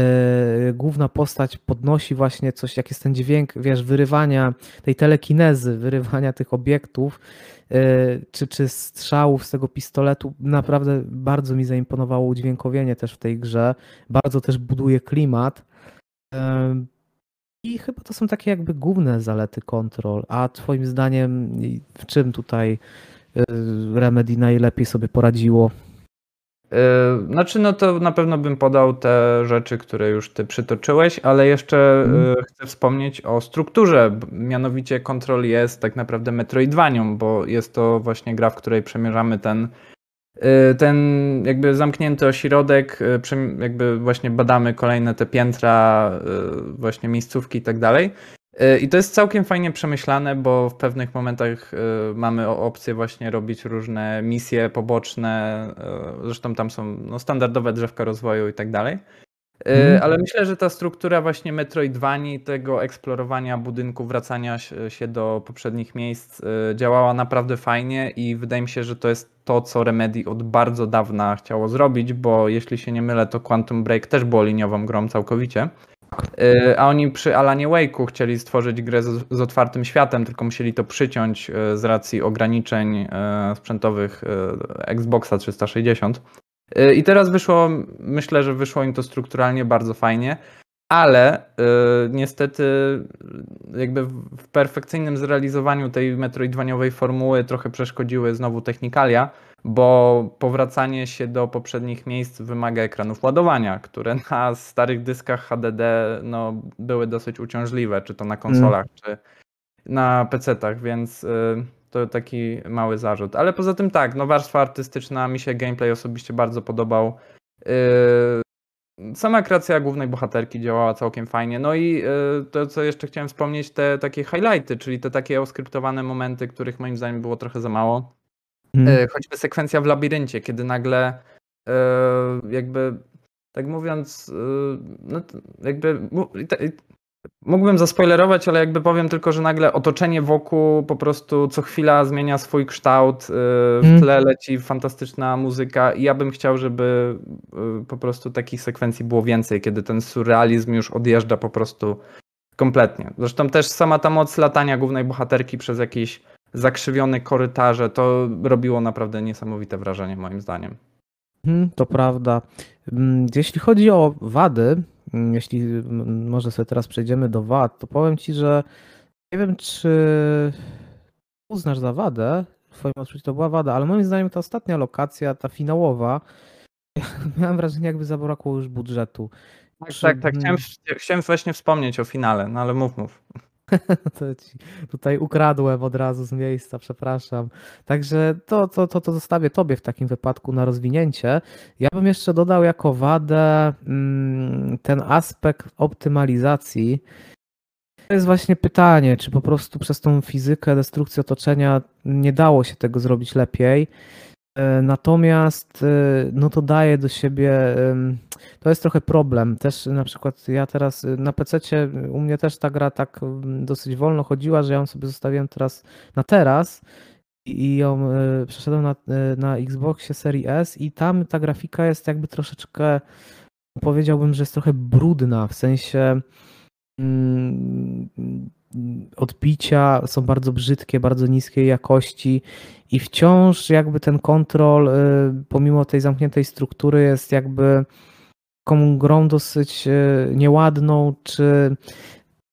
główna postać podnosi właśnie coś, jak jest ten dźwięk, wiesz, wyrywania tej telekinezy, wyrywania tych obiektów, yy, czy, czy strzałów z tego pistoletu. Naprawdę bardzo mi zaimponowało udźwiękowienie też w tej grze. Bardzo też buduje klimat. Yy, I chyba to są takie jakby główne zalety kontrol. A twoim zdaniem w czym tutaj Remedy najlepiej sobie poradziło? Y, znaczy, no to na pewno bym podał te rzeczy, które już ty przytoczyłeś, ale jeszcze hmm. chcę wspomnieć o strukturze. Mianowicie Control jest tak naprawdę Metroidvanią, bo jest to właśnie gra, w której przemierzamy ten, ten jakby zamknięty ośrodek, jakby właśnie badamy kolejne te piętra, właśnie miejscówki i tak dalej. I to jest całkiem fajnie przemyślane, bo w pewnych momentach e, mamy opcję właśnie robić różne misje poboczne. E, zresztą tam są no, standardowe drzewka rozwoju i tak dalej. Hmm. Ale myślę, że ta struktura właśnie Metroidvanii, tego eksplorowania budynku, wracania się do poprzednich miejsc działała naprawdę fajnie i wydaje mi się, że to jest to, co Remedy od bardzo dawna chciało zrobić, bo jeśli się nie mylę, to Quantum Break też było liniową grą całkowicie. Y, a oni przy Alanie Wake'u chcieli stworzyć grę z, z, otwartym światem, tylko musieli to przyciąć y, z racji ograniczeń y, sprzętowych Xboxa 360. I teraz wyszło, myślę, że wyszło im to strukturalnie bardzo fajnie, ale niestety jakby w perfekcyjnym zrealizowaniu tej metroidwaniowej formuły trochę przeszkodziły znowu technikalia, bo powracanie się do poprzednich miejsc wymaga ekranów ładowania, które na starych dyskach HDD no, były dosyć uciążliwe, czy to na konsolach, mm. czy na PC-tach, więc y, to taki mały zarzut. Ale poza tym tak, no warstwa artystyczna, mi się gameplay osobiście bardzo podobał. Y, sama kreacja głównej bohaterki działała całkiem fajnie. No i y, to, co jeszcze chciałem wspomnieć, te takie highlighty, czyli te takie oskryptowane momenty, których moim zdaniem było trochę za mało. Hmm. Choćby sekwencja w labiryncie, kiedy nagle e, jakby, tak mówiąc, e, no jakby mógłbym zaspoilerować, ale jakby powiem tylko, że nagle otoczenie wokół po prostu co chwila zmienia swój kształt, w hmm. tle leci fantastyczna muzyka i ja bym chciał, żeby po prostu takich sekwencji było więcej, kiedy ten surrealizm już odjeżdża po prostu kompletnie. Zresztą też sama ta moc latania głównej bohaterki przez jakieś zakrzywione korytarze, to robiło naprawdę niesamowite wrażenie moim zdaniem. Hmm, to prawda. Mm, jeśli chodzi o wady, mm, jeśli może sobie teraz przejdziemy do wad, to powiem Ci, że nie wiem, czy uznasz za wadę, w Twoim odczuciu to była wada, ale moim zdaniem ta ostatnia lokacja, ta finałowa, miałem wrażenie, jakby zabrakło już budżetu. Tak, tak, tak. Chciałem, chciałem właśnie wspomnieć o finale, no ale mów, mów. to ci tutaj ukradłem od razu z miejsca, przepraszam. Także to, to, to, to zostawię tobie w takim wypadku na rozwinięcie. Ja bym jeszcze dodał jako wadę mm, ten aspekt optymalizacji. To jest właśnie pytanie, czy po prostu przez tą fizykę destrukcji otoczenia nie dało się tego zrobić lepiej. E, natomiast e, no to daje do siebie, to jest trochę problem. Też na przykład ja teraz e, na PC u mnie też ta gra tak dosyć wolno chodziła, że ja ją sobie zostawiłem teraz na teraz i ją przeszedłem na, na Xboxie Series S i tam ta grafika jest jakby troszeczkę, powiedziałbym, że jest trochę brudna, w sensie mm, odbicia są bardzo brzydkie, bardzo niskiej jakości i wciąż jakby ten kontrol, y, pomimo tej zamkniętej struktury, jest jakby taką grą dosyć y, nieładną, czy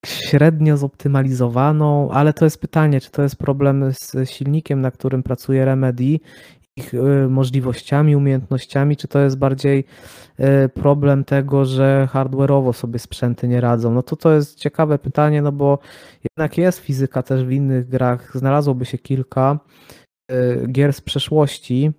średnio zoptymalizowaną, ale to jest pytanie, czy to jest problem z silnikiem, na którym pracuje Remedy ich y, możliwościami, umiejętnościami, czy to jest bardziej y, problem tego, że hardware'owo sobie sprzęty nie radzą? No to to jest ciekawe pytanie, no bo jednak jest fizyka też w innych grach, znalazłoby się kilka y, gier z przeszłości,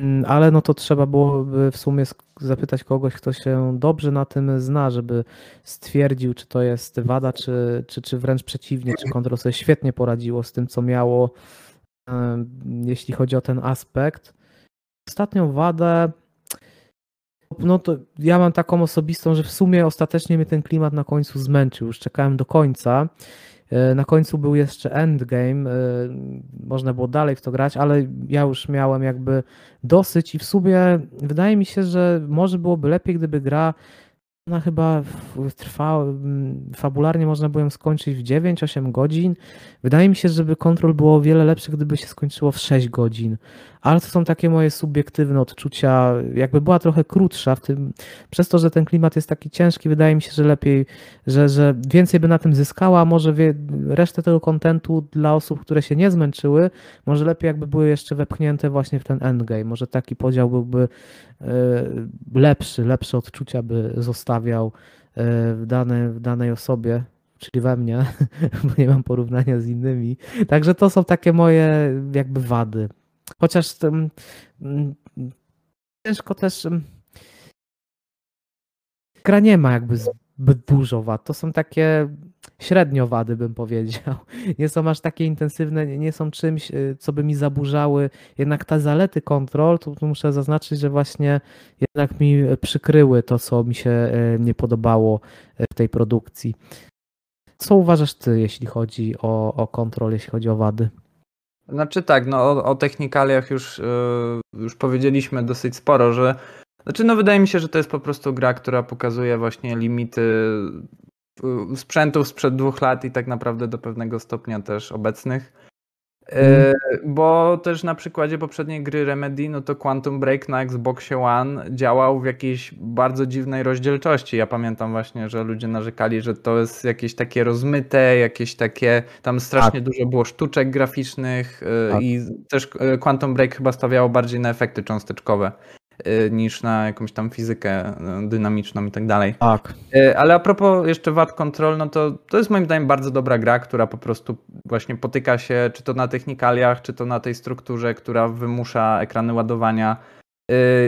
mm, ale no to trzeba byłoby w sumie zapytać kogoś, kto się dobrze na tym zna, żeby stwierdził, czy to jest wada, czy, czy, czy wręcz przeciwnie, czy Control sobie świetnie poradziło z tym, co miało jeśli chodzi o ten aspekt. Ostatnią wadę no to ja mam taką osobistą, że w sumie ostatecznie mnie ten klimat na końcu zmęczył. Już czekałem do końca. E, na końcu był jeszcze endgame, e, można było dalej w to grać, ale ja już miałem jakby dosyć i w sumie wydaje mi się, że może byłoby lepiej, gdyby gra ona chyba trwała, fabularnie można było ją skończyć w 9-8 godzin. Wydaje mi się, żeby kontrol było o wiele lepsze, gdyby się skończyło w 6 godzin. Ale to są takie moje subiektywne odczucia. Jakby była trochę krótsza, w tym, przez to, że ten klimat jest taki ciężki, wydaje mi się, że lepiej, że, że więcej by na tym zyskała. Może wie, resztę tego kontentu dla osób, które się nie zmęczyły, może lepiej jakby były jeszcze wepchnięte właśnie w ten endgame. Może taki podział byłby lepszy, lepsze odczucia by zostawiał e, w, dane, w danej osobie czyli we mnie, bo nie mam porównania z innymi. Także to są takie moje jakby wady. Chociaż um, ciężko też. Um, gra nie ma jakby dużo wad. To są takie średnio wady, bym powiedział. Nie są aż takie intensywne, nie są czymś, y, co by mi zaburzały. Jednak te zalety kontrol, to muszę zaznaczyć, że właśnie jednak mi przykryły to, co mi się y, nie podobało y, w tej produkcji. Co uważasz ty, jeśli chodzi o, o kontrol, jeśli chodzi o wady? Znaczy tak, no o, o technikaliach już, yy, już powiedzieliśmy dosyć sporo, że znaczy no wydaje mi się, że to jest po prostu gra, która pokazuje właśnie limity y, sprzętów sprzed dwóch lat i tak naprawdę do pewnego stopnia też obecnych. Mm. Bo też na przykładzie poprzedniej gry Remedy, no to Quantum Break na Xboxie One działał w jakiejś bardzo dziwnej rozdzielczości. Ja pamiętam właśnie, że ludzie narzekali, że to jest jakieś takie rozmyte, jakieś takie, tam strasznie tak. dużo było sztuczek graficznych y, tak. i też y, Quantum Break chyba stawiało bardziej na efekty cząsteczkowe. Y, niż na jakąś tam fizykę y, dynamiczną i tak dalej. Tak. Y, ale a propos jeszcze VAT Control, no to to jest moim zdaniem bardzo dobra gra, która po prostu właśnie potyka się czy to na technikaliach, czy to na tej strukturze, która wymusza ekrany ładowania.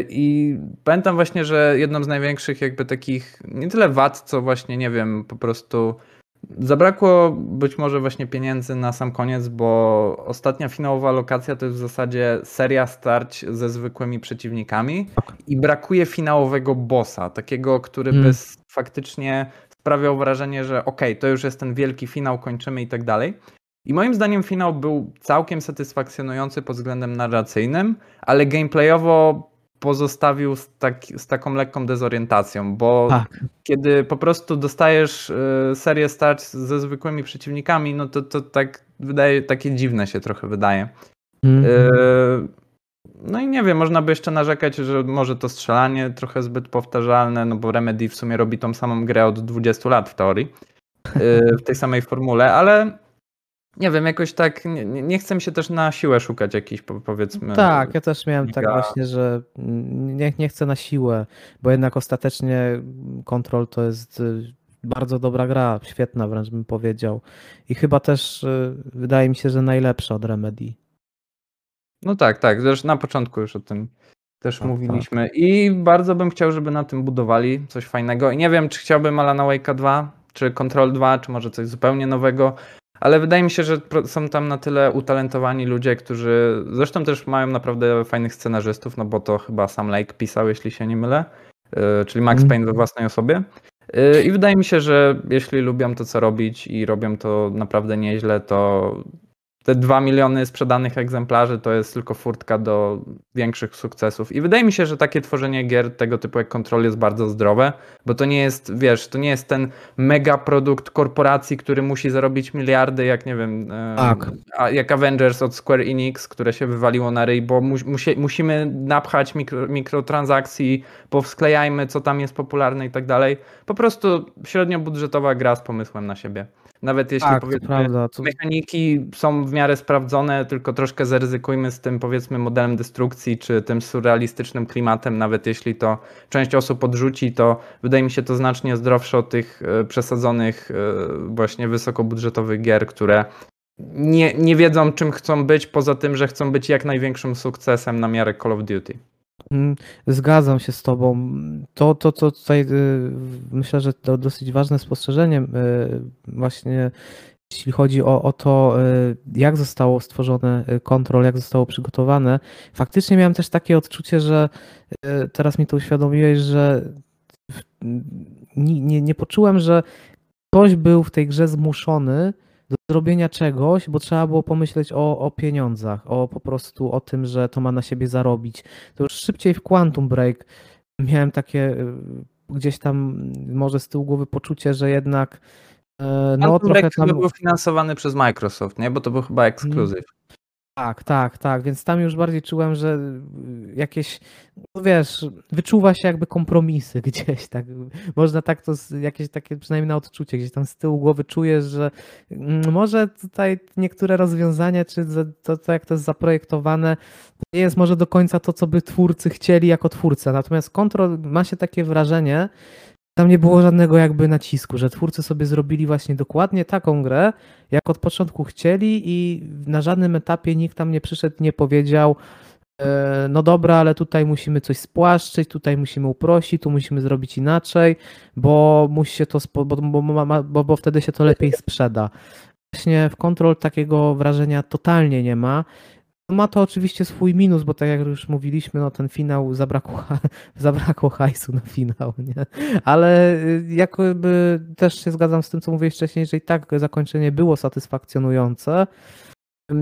I pamiętam właśnie, że jedną z największych jakby takich, nie tyle wad, co właśnie, nie wiem, po prostu Zabrakło być może właśnie pieniędzy na sam koniec, bo ostatnia finałowa lokacja to jest w zasadzie seria starć ze zwykłymi przeciwnikami i brakuje finałowego bossa, takiego, który hmm. by faktycznie sprawiał wrażenie, że okej, okay, to już jest ten wielki finał, kończymy i tak dalej. I moim zdaniem finał był całkiem satysfakcjonujący pod względem narracyjnym, ale gameplayowo pozostawił z, tak, z taką lekką dezorientacją, bo tak. kiedy po prostu dostajesz y, serię starć ze zwykłymi przeciwnikami, no to, to tak wydaje, takie dziwne się trochę wydaje. Mm. No i nie wiem, można by jeszcze narzekać, że może to strzelanie trochę zbyt powtarzalne, no bo Remedy w sumie robi tą samą grę od 20 lat w teorii, y, w tej samej formule, ale nie wiem, jakoś tak nie, nie chcę się też na siłę szukać jakichś powiedzmy. Tak, ja też miałem tak właśnie, że nie, nie chcę na siłę, bo jednak ostatecznie Control to jest y, bardzo dobra gra, świetna wręcz bym powiedział. I chyba też y, wydaje mi się, że najlepsza od Remedy. No tak, tak. Zresztą na początku już o tym też tak, mówiliśmy. Tak. I bardzo bym chciał, żeby na tym budowali coś fajnego. I nie wiem, czy chciałbym Alana Wake'a 2, czy Control 2, czy może coś zupełnie nowego ale wydaje mi się, że są tam na tyle utalentowani ludzie, którzy zresztą też mają naprawdę fajnych scenarzystów, no bo to chyba Sam Lake pisał, jeśli się nie mylę, y, czyli Max mhm. Payne we własnej osobie. Y, I wydaje mi się, że jeśli lubią to, co robić i robią to naprawdę nieźle, to te 2 miliony sprzedanych egzemplarzy to jest tylko furtka do większych sukcesów. I wydaje mi się, że takie tworzenie gier tego typu jak Control jest bardzo zdrowe, bo to nie jest, wiesz, to nie jest ten mega produkt korporacji, który musi zarobić miliardy, jak nie wiem, tak. jak Avengers od Square Enix, które się wywaliło na ryj, bo mu, musi, musimy napchać mikro, mikrotransakcji, powsklejajmy, co tam jest popularne i tak dalej. Po prostu średniobudżetowa gra z pomysłem na siebie. Nawet jeśli tak, powiedzmy mechaniki są w miarę sprawdzone, tylko troszkę zaryzykujmy z tym powiedzmy modelem destrukcji, czy tym surrealistycznym klimatem, nawet jeśli to część osób odrzuci, to wydaje mi się to znacznie zdrowsze od tych e, przesadzonych e, właśnie wysokobudżetowych gier, które nie, nie wiedzą czym chcą być, poza tym, że chcą być jak największym sukcesem na miarę Call of Duty. Mm, zgadzam się z Tobą. To, to, to tutaj y, myślę, że to dosyć ważne spostrzeżenie y, właśnie jeśli chodzi o, o to, y, jak zostało stworzone y, kontrol, jak zostało przygotowane, faktycznie miałem też takie odczucie, że y, teraz mi to uświadomiłeś, że nie, nie, nie poczułem, że ktoś był w tej grze zmuszony do zrobienia czegoś, bo trzeba było pomyśleć o, o pieniądzach, o po prostu o tym, że to ma na siebie zarobić. To już szybciej w Quantum Break miałem takie gdzieś tam może z tyłu głowy poczucie, że jednak e, no Quantum trochę tam... był finansowany przez Microsoft, nie? Bo to był chyba ekskluzyw. Tak, tak, tak, więc tam już bardziej czułem, że jakieś, no wiesz, wyczuwa się jakby kompromisy gdzieś, tak, można tak to, jakieś takie przynajmniej na odczucie, gdzieś tam z tyłu głowy czujesz, że mm, może tutaj niektóre rozwiązania, czy to, to jak to jest zaprojektowane, nie jest może do końca to, co by twórcy chcieli jako twórca, natomiast Control ma się takie wrażenie, tam nie było żadnego jakby nacisku, że twórcy sobie zrobili właśnie dokładnie taką grę, jak od początku chcieli i na żadnym etapie nikt tam nie przyszedł, nie powiedział e, no dobra, ale tutaj musimy coś spłaszczyć, tutaj musimy uprościć, tu musimy zrobić inaczej, bo musi się to, bo, bo, bo, bo wtedy się to lepiej sprzeda. Właśnie w Control takiego wrażenia totalnie nie ma. Ma to oczywiście swój minus, bo tak jak już mówiliśmy, no ten finał zabrakło, zabrakło hajsu na finał, nie? Ale y, jakby też się zgadzam z tym, co mówiłeś wcześniej, że i tak zakończenie było satysfakcjonujące.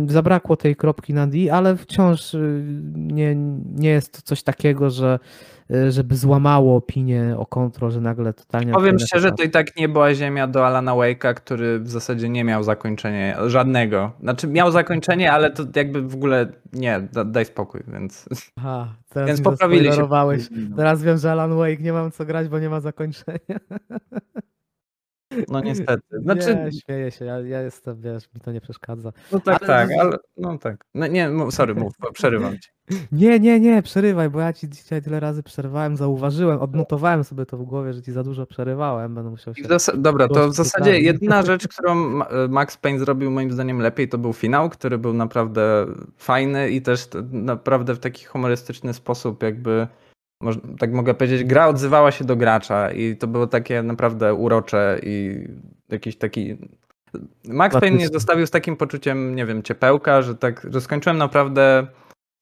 Zabrakło tej kropki na D, ale wciąż y, nie, nie jest to coś takiego, że Y, żeby złamało opinię o kontrol, że nagle totalnie... Powiem szczerze, to i tak nie była ziemia do Alana Wake'a, który w zasadzie nie miał zakończenia żadnego. Znaczy miał zakończenie, ale to jakby w ogóle nie, daj spokój, więc... Aha, teraz więc poprawili się. Teraz wiem, że Alan Wake nie mam co grać, bo nie ma zakończenia. No niestety. Znaczy... Nie, śmieję się, ja, ja jestem, wiesz, mi to nie przeszkadza. No tak, ale... tak, ale no tak. No nie, sorry, mów, przerywam ci. Nie, nie, nie, przerywaj, bo ja ci dzisiaj tyle razy przerwałem, zauważyłem, odnotowałem sobie to w głowie, że ci za dużo przerywałem, będę musiał się... Dobra, to w zasadzie jedyna rzecz, którą Max Payne zrobił moim zdaniem lepiej, to był finał, który był naprawdę fajny i też naprawdę w taki humorystyczny sposób jakby tak mogę powiedzieć, gra odzywała się do gracza i to było takie naprawdę urocze i jakiś taki. Max Payne mnie zostawił z takim poczuciem, nie wiem, ciepełka, że tak, że skończyłem naprawdę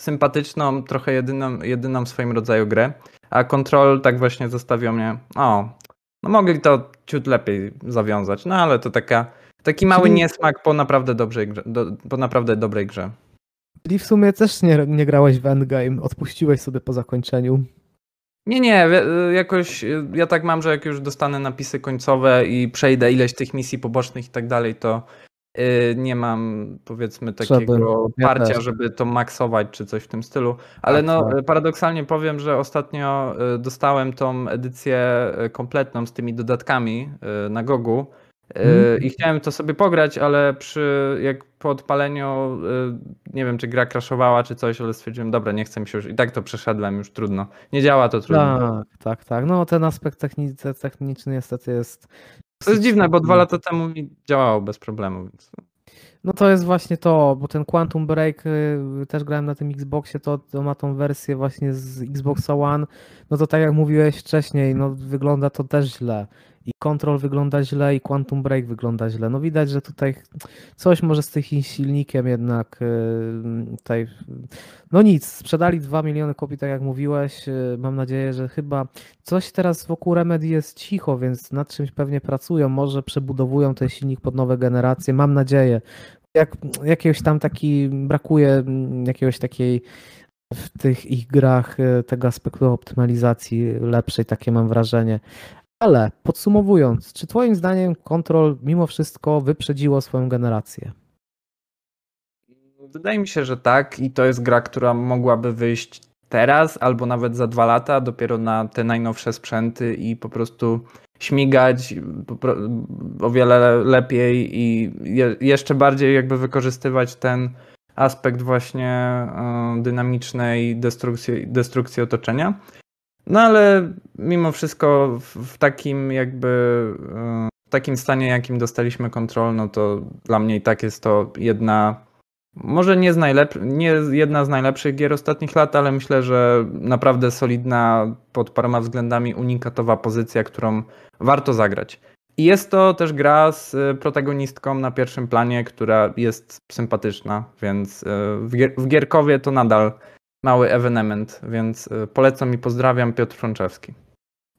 sympatyczną, trochę jedyną, jedyną w swoim rodzaju grę, a Control tak właśnie zostawił mnie, o, no mogli to ciut lepiej zawiązać, no ale to taka, taki mały niesmak po naprawdę dobrej grze, do, po naprawdę dobrej grze. Czyli w sumie też nie, nie grałeś w Endgame, odpuściłeś sobie po zakończeniu. Nie, nie, jakoś ja tak mam, że jak już dostanę napisy końcowe i przejdę ileś tych misji pobocznych i tak dalej, to y, nie mam powiedzmy takiego ja parcia, też. żeby to maksować czy coś w tym stylu. Ale tak, no tak. paradoksalnie powiem, że ostatnio y, dostałem tą edycję y, kompletną z tymi dodatkami na Gogu Hmm. I chciałem to sobie pograć, ale przy, jak po odpaleniu, y, nie wiem czy gra crashowała czy coś, ale stwierdziłem, dobra, nie chcę mi się już, i tak to przeszedłem, już trudno. Nie działa to trudno. Tak, tak, tak. No ten aspekt techniczny, techniczny niestety jest... To jest dziwne, bo dwa lata temu mi działało bez problemu, więc... No to jest właśnie to, bo ten Quantum Break y, też grałem na tym Xboxie, to, to ma tą wersję właśnie z Xboxa One. No to tak jak mówiłeś wcześniej, no wygląda to też źle i Control wygląda źle i Quantum Break wygląda źle. No widać, że tutaj coś może z tym silnikiem jednak y, tutaj, no nic, sprzedali 2 miliony kopii, tak jak mówiłeś. Y, mam nadzieję, że chyba coś teraz wokół Remedy jest cicho, więc nad czymś pewnie pracują. Może przebudowują ten silnik pod nowe generacje. Mam nadzieję. Jak, jakiegoś tam taki, brakuje mm, jakiegoś takiej w tych ich grach y, tego aspektu optymalizacji lepszej, takie mam wrażenie. Ale podsumowując, czy Twoim zdaniem Control mimo wszystko wyprzedziło swoją generację? Wydaje mi się, że tak i to jest gra, która mogłaby wyjść teraz albo nawet za dwa lata, dopiero na te najnowsze sprzęty i po prostu śmigać o wiele lepiej i jeszcze bardziej jakby wykorzystywać ten aspekt właśnie e, dynamicznej destrukcji, destrukcji otoczenia. No ale mimo wszystko w takim jakby e, w takim stanie, jakim dostaliśmy kontrol, no to dla mnie i tak jest to jedna, może nie, z najlep- nie jedna z najlepszych gier ostatnich lat, ale myślę, że naprawdę solidna pod paroma względami unikatowa pozycja, którą warto zagrać. I jest to też gra z y, protagonistką na pierwszym planie, która jest sympatyczna, więc y, w, gier w Gierkowie to nadal mały ewenement, więc y, polecam i pozdrawiam Piotr Frączewski.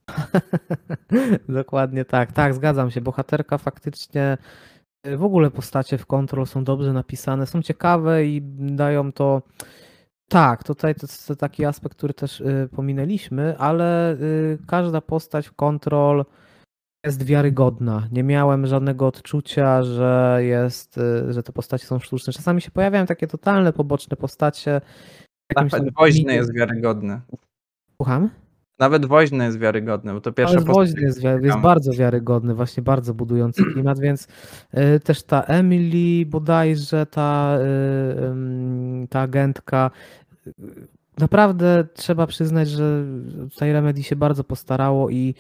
Dokładnie tak, tak, zgadzam się. Bohaterka faktycznie, w ogóle postacie w Control są dobrze napisane, są ciekawe i dają to. Tak, tutaj to jest taki aspekt, który też pominęliśmy, ale każda postać w Control jest wiarygodna. Nie miałem żadnego odczucia, że jest, y, że te postacie są sztuczne. Czasami się pojawiają takie totalne poboczne postacie. Nawet woźny jest wiarygodny. Słucham? Nawet woźny jest wiarygodny, bo to pierwsza Nawet woźny jest, jest bardzo wiarygodny, właśnie bardzo budujący klimat, więc y, też ta Emily bodajże, ta, y, ta agentka, y, naprawdę trzeba przyznać, że tutaj Remedy się bardzo postarało i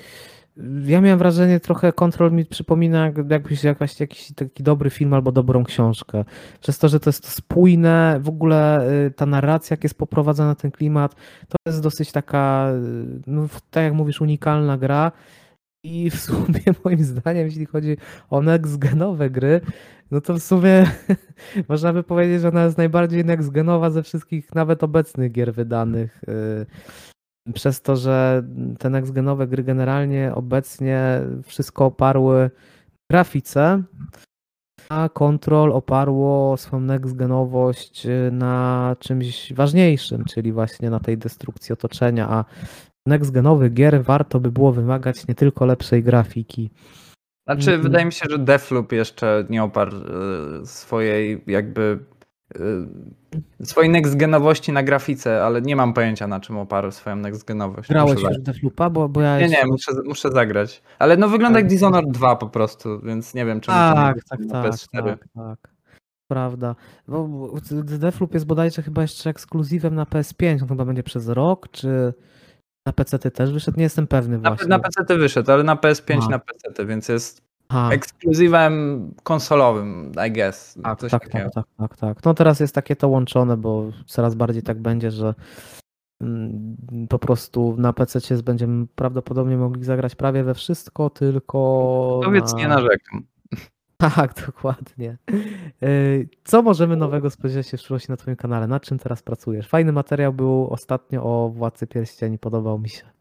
ja miałem wrażenie, trochę Kontrol mi przypomina jakbyś jakaś, jakiś taki dobry film albo dobrą książkę. Przez to, że to jest spójne, w ogóle y, ta narracja, jak jest poprowadzona ten klimat, to jest dosyć taka, y, no, tak jak mówisz, unikalna gra. I w sumie moim zdaniem, jeśli chodzi o next-genowe gry, no to w sumie można by powiedzieć, że ona jest najbardziej next-genowa ze wszystkich nawet obecnych gier wydanych. Przez to, że te next-genowe gry generalnie obecnie wszystko oparły grafice, a Control oparło swoją next-genowość y, na czymś ważniejszym, czyli właśnie na tej destrukcji otoczenia, a next-genowych gier warto by było wymagać nie tylko lepszej grafiki. Znaczy, wydaje mi się, że Deathloop jeszcze nie oparł y, swojej jakby swojej next-genowości na grafice, ale nie mam pojęcia na czym oparł swoją next-genowość. Grałeś już Deathloopa? Bo, bo ja nie, nie, muszę, muszę zagrać. Ale no wygląda jak. Dishonored 2 po prostu, więc nie wiem czemu tak, tak, tak, tak, tak. Prawda. Bo Deathloop jest bodajże chyba jeszcze ekskluzywem na PS5, on chyba będzie przez rok, czy na PC też wyszedł? Nie jestem pewny właśnie. Na, na PC wyszedł, ale na PS5 A. na PC, więc jest Aha. ekskluzywem konsolowym, I guess. Tak, tak, tak, tak, tak, tak. No teraz jest takie to łączone, bo coraz bardziej tak będzie, że mm, po prostu na PC będziemy prawdopodobnie mogli zagrać prawie we wszystko, tylko. Powiedz, na... nie narzekam. Tak, dokładnie. Y, co możemy nowego spodziewać się w przyszłości na Twoim kanale? Nad czym teraz pracujesz? Fajny materiał był ostatnio o Władcy Pierścieni, podobał mi się.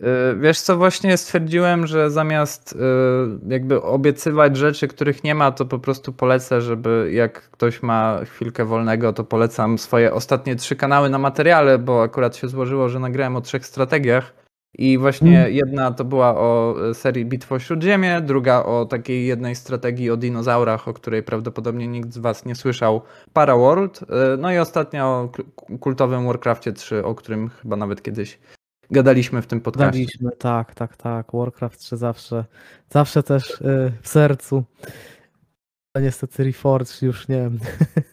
Y, wiesz co, właśnie stwierdziłem, że zamiast y, jakby obiecywać rzeczy, których nie ma, to po prostu polecę, żeby jak ktoś ma chwilkę wolnego, to polecam swoje ostatnie trzy kanały na materiale, bo akurat się złożyło, że nagrałem o trzech strategiach i właśnie mm. jedna to była o y, serii Bitwa o Śródziemie, druga o takiej jednej strategii o dinozaurach, o której prawdopodobnie nikt z was nie słyszał, Paraworld, no i ostatnia o kultowym Warcraftie 3, o którym chyba nawet kiedyś gadaliśmy w tym podcaście. Gadaliśmy, tak, tak, tak. Warcraft 3 zawsze, zawsze też yy, w sercu. A niestety Reforged już nie wiem.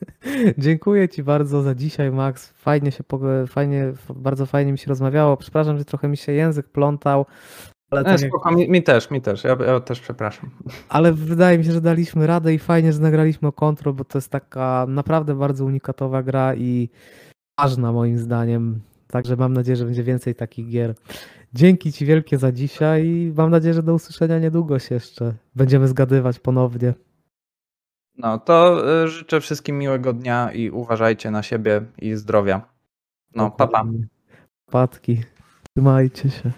Dziękuję Ci bardzo za dzisiaj, Max. Fajnie się, fajnie, bardzo fajnie mi się rozmawiało. Przepraszam, że trochę mi się język plątał. Ale spoko, jak... mi, mi, też, mi też. Ja, ja, też przepraszam. Ale wydaje mi się, że daliśmy radę i fajnie, że nagraliśmy o Control, bo to jest taka naprawdę bardzo unikatowa gra i ważna moim zdaniem. Także mam nadzieję, że będzie więcej takich gier. Dzięki Ci wielkie za dzisiaj i mam nadzieję, że do usłyszenia niedługo się jeszcze będziemy zgadywać ponownie. No to y, życzę wszystkim miłego dnia i uważajcie na siebie i zdrowia. No, papa. Patki. Trzymajcie się.